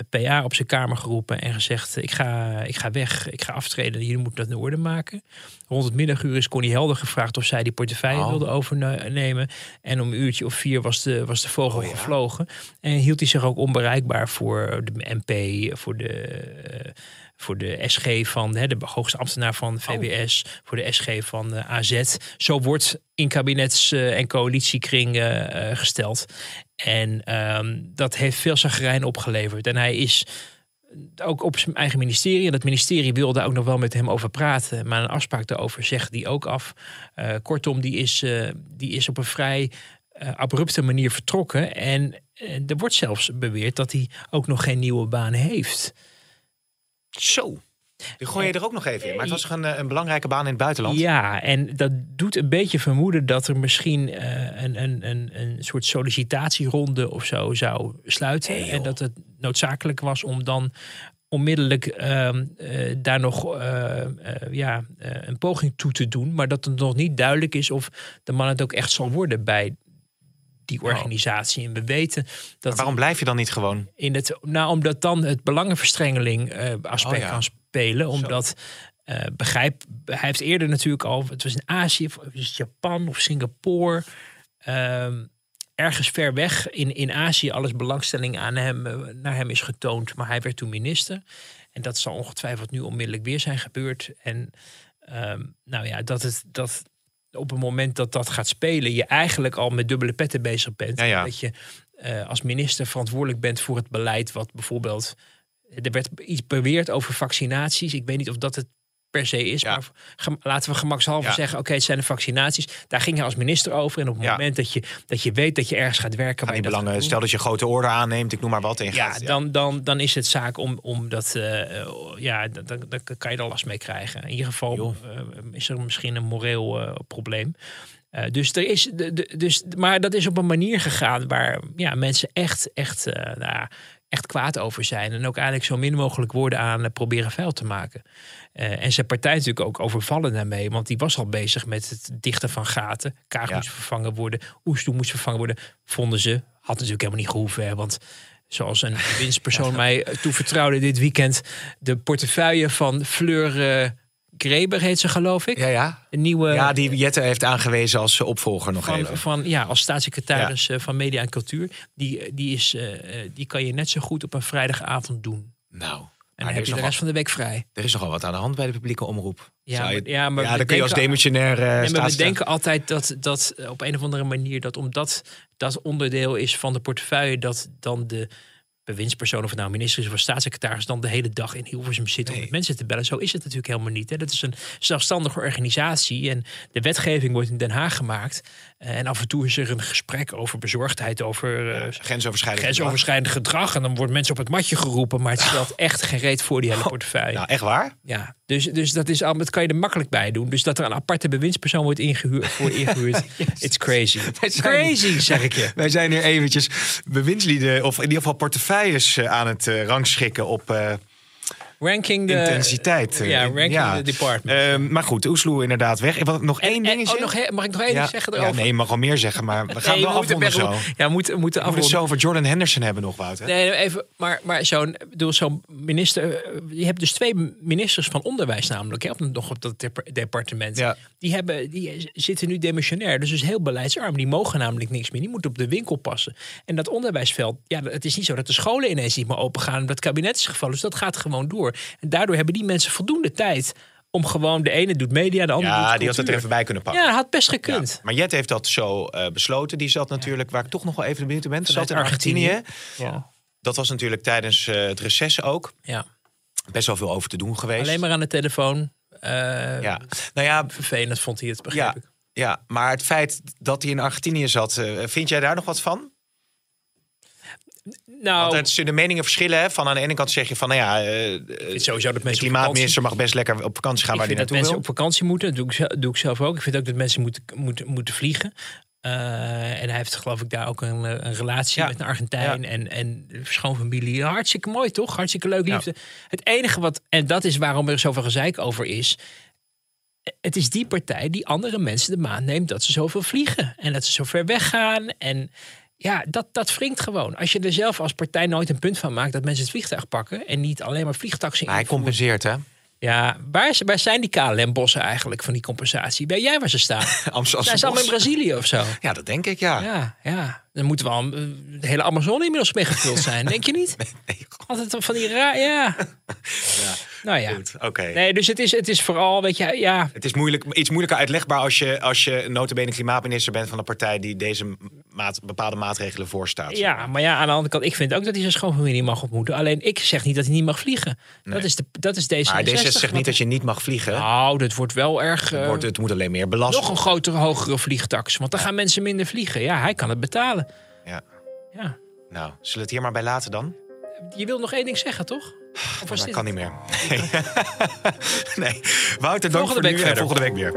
PA op zijn kamer geroepen en gezegd: ik ga, ik ga weg, ik ga aftreden, jullie moeten dat in orde maken. Rond het middaguur is Connie Helder gevraagd of zij die portefeuille Oh. wilde overnemen. En om een uurtje of vier was de, was de vogel Oh ja. gevlogen. En hield hij zich ook onbereikbaar voor de MP, voor de. eh, voor de SG van hè, de hoogste ambtenaar van VWS, voor de SG van eh, AZ. Zo wordt in kabinets- eh, en coalitiekring eh, gesteld. En ehm, dat heeft veel zagrijn opgeleverd. En hij is ook op zijn eigen ministerie. En dat ministerie wilde ook nog wel met hem over praten. Maar een afspraak daarover zegt die ook af. Kortom, die is, die is op een vrij abrupte manier vertrokken. En er wordt zelfs beweerd dat hij ook nog geen nieuwe baan heeft. Zo. Die gooi je er ook nog even in. Maar het was toch een, eh, een belangrijke baan in het buitenland? Ja, en dat doet een beetje vermoeden dat er misschien eh, een, een, een, een soort sollicitatieronde of zo zou sluiten. En dat het noodzakelijk was om dan onmiddellijk ehm, eh, daar nog eh, eh, ja, eh, een poging toe te doen. Maar dat het nog niet duidelijk is of de man het ook echt zal worden bij die organisatie. En we weten dat Maar waarom blijf je dan niet gewoon? in het, nou, omdat dan het belangenverstrengeling eh, aspect Oh ja. kan spelen. Omdat, eh, begrijp, hij heeft eerder natuurlijk al, het was in Azië, of Japan of Singapore. ehm, ergens ver weg in, in Azië alles belangstelling aan hem, eh, naar hem is getoond. Maar hij werd toen minister. En dat zal ongetwijfeld nu onmiddellijk weer zijn gebeurd. En ehm, nou ja, dat het dat op het moment dat dat gaat spelen, je eigenlijk al met dubbele petten bezig bent. Ja, ja. Dat je eh, als minister verantwoordelijk bent voor het beleid wat bijvoorbeeld. Er werd iets beweerd over vaccinaties. Ik weet niet of dat het per se is. Ja. Maar laten we gemakshalve Ja. zeggen: oké, het zijn de vaccinaties. Daar ging hij als minister over. En op het Ja. moment dat je, dat je weet dat je ergens gaat werken. Waar die dat belangen, gaat stel dat je grote orde aanneemt, ik noem maar wat. En ja, gaat- dan, dan, dan is het zaak om, om dat. eh, ja, dan, dan, dan kan je er last mee krijgen. In ieder geval eh, is er misschien een moreel eh, probleem. Dus er is, de, de- dus, maar dat is op een manier gegaan waar ja, mensen echt, echt, nou, echt kwaad over zijn. En ook eigenlijk zo min mogelijk woorden aan eh, proberen vuil te maken. Eh, en zijn partij natuurlijk ook overvallen daarmee. Want die was al bezig met het dichten van gaten. Kaag Ja. moest vervangen worden. Oestoe moest vervangen worden. Vonden ze. Had natuurlijk helemaal niet gehoeven. Hè, want zoals een winstpersoon mij eh, toevertrouwde dit weekend. De portefeuille van Fleur eh Greber heet ze geloof ik. ja, ja. Een nieuwe... ja, die Jette heeft aangewezen als opvolger nog van, even. van, ja, als staatssecretaris eh, van Media en Cultuur. Die, die, is, eh, eh, die kan je net zo goed op een vrijdagavond doen. Nou, En dan heb je de rest van de week vrij. er is nogal wat aan de hand bij de publieke omroep. Ja, je- ja, maar ja, dan kun je als demissionair eh Nee, maar we denken altijd dat, dat eh, op een of andere manier dat omdat dat onderdeel is van de portefeuille, dat dan de bewindspersoon, of het nou minister is of staatssecretaris, dan de hele dag in Hilversum zit om met mensen te bellen. Zo is het natuurlijk helemaal niet. Hè. Dat is een zelfstandige organisatie en de wetgeving wordt in Den Haag gemaakt. En af en toe is er een gesprek over bezorgdheid, over eh, grensoverschrijdend. grensoverschrijdend gedrag. En dan wordt mensen op het matje geroepen, maar het stelt echt geen reet voor die hele portefeuille. Nou, echt waar? Ja, dus, dus dat, is, dat kan je er makkelijk bij doen. Dus dat er een aparte bewindspersoon wordt ingehuurd, voor ingehuurd. It's crazy. It's crazy, zeg ik je. Wij zijn hier eventjes bewindslieden, of in ieder geval portefeuilles eh, aan het eh, rangschikken op Ranking de... intensiteit. eh, Ja, ranking the department. Eh, maar goed, Oesloe inderdaad weg. Wat, nog één En- dingetje? oh, nog, mag ik nog één ja, ding zeggen ja, erover? nee, je mag wel meer zeggen, maar we gaan Nee, wel afronden zo. Ja, we moeten, moeten We afronden. zo over Jordan Henderson hebben nog, Wouter. Nee, nee, even, maar, maar zo'n zo'n minister. Je hebt dus twee ministers van onderwijs, namelijk, hè, op, nog op dat dep- departement. Ja. Die, hebben, die zitten nu demissionair, dus is heel beleidsarm. Die mogen namelijk niks meer. Die moeten op de winkel passen. En dat onderwijsveld, ja, het is niet zo dat de scholen ineens niet meer open gaan. omdat het kabinet is gevallen. Dus dat gaat gewoon door. En daardoor hebben die mensen voldoende tijd om gewoon de ene doet media, de andere Ja, doet die had het er even bij kunnen pakken. Ja, had best Ja, gekund. Maar Jet heeft dat zo eh, besloten. Die zat natuurlijk, waar ik toch nog wel even benieuwd ben, zat in Argentinië. Argentinië. Ja. Dat was natuurlijk tijdens eh, het reces ook. ja. Best wel veel over te doen geweest. Alleen maar aan de telefoon. Eh, Ja, nou ja, Vervelend vond hij het, begreep ja, ik. ja, maar het feit dat hij in Argentinië zat, vind jij daar nog wat van? Nou, Want het de meningen verschillen. Hè? Van aan de ene kant zeg je van, nou ja, vind sowieso dat mensen klimaatminister mag best lekker op vakantie gaan Ik waar hij vind dat mensen wil. op vakantie moeten. Dat doe ik, zelf, doe ik zelf ook. Ik vind ook dat mensen moeten, moeten, moeten vliegen. Eh, en hij heeft geloof ik daar ook een, eh, een relatie Ja. met een Argentijn en, en schoonfamilie. Hartstikke mooi toch? Hartstikke leuk Ja. liefde. Het enige wat, en dat is waarom er zoveel gezeik over is. Het is die partij die andere mensen de maan neemt dat ze zoveel vliegen. En dat ze zo ver weggaan. En ja, dat, dat wringt gewoon. Als je er zelf als partij nooit een punt van maakt dat mensen het vliegtuig pakken. En niet alleen maar vliegtaxi Maar hij compenseert, hè? Ja, waar, zijn die KLM-bossen eigenlijk van die compensatie? Weet jij waar ze staan? Amsterdam. Zijn ze allemaal in Brazilië of zo? Ja, dat denk ik, ja. Ja, ja. Dan moeten we al eh, de hele Amazone inmiddels mee gevuld zijn, denk je niet? Nee, goh. Altijd van die raar, ja. Nou ja. Goed, oké. Nee, dus het is, het is vooral, weet je, ja, Het is moeilijk, iets moeilijker uitlegbaar als je, als je notabene klimaatminister bent van een partij die deze maat, bepaalde maatregelen voorstaat. ja, maar ja, aan de andere kant, ik vind ook dat hij zijn schoonfamilie mag ontmoeten. Alleen ik zeg niet dat hij niet mag vliegen. Dat is, de, dat is deze. Maar D66 zegt niet dat je niet mag vliegen. Nou, dat wordt wel erg. eh, Wordt, het moet alleen meer belast. nog een grotere, hogere vliegtax. Want dan gaan mensen minder vliegen. Ja, hij kan het betalen. Ja. Ja. Nou, zullen we het hier maar bij laten dan? Je wil nog één ding zeggen, toch? Of dit kan niet meer. nee. Wouter, dank Volgende voor week nu en volgende week weer.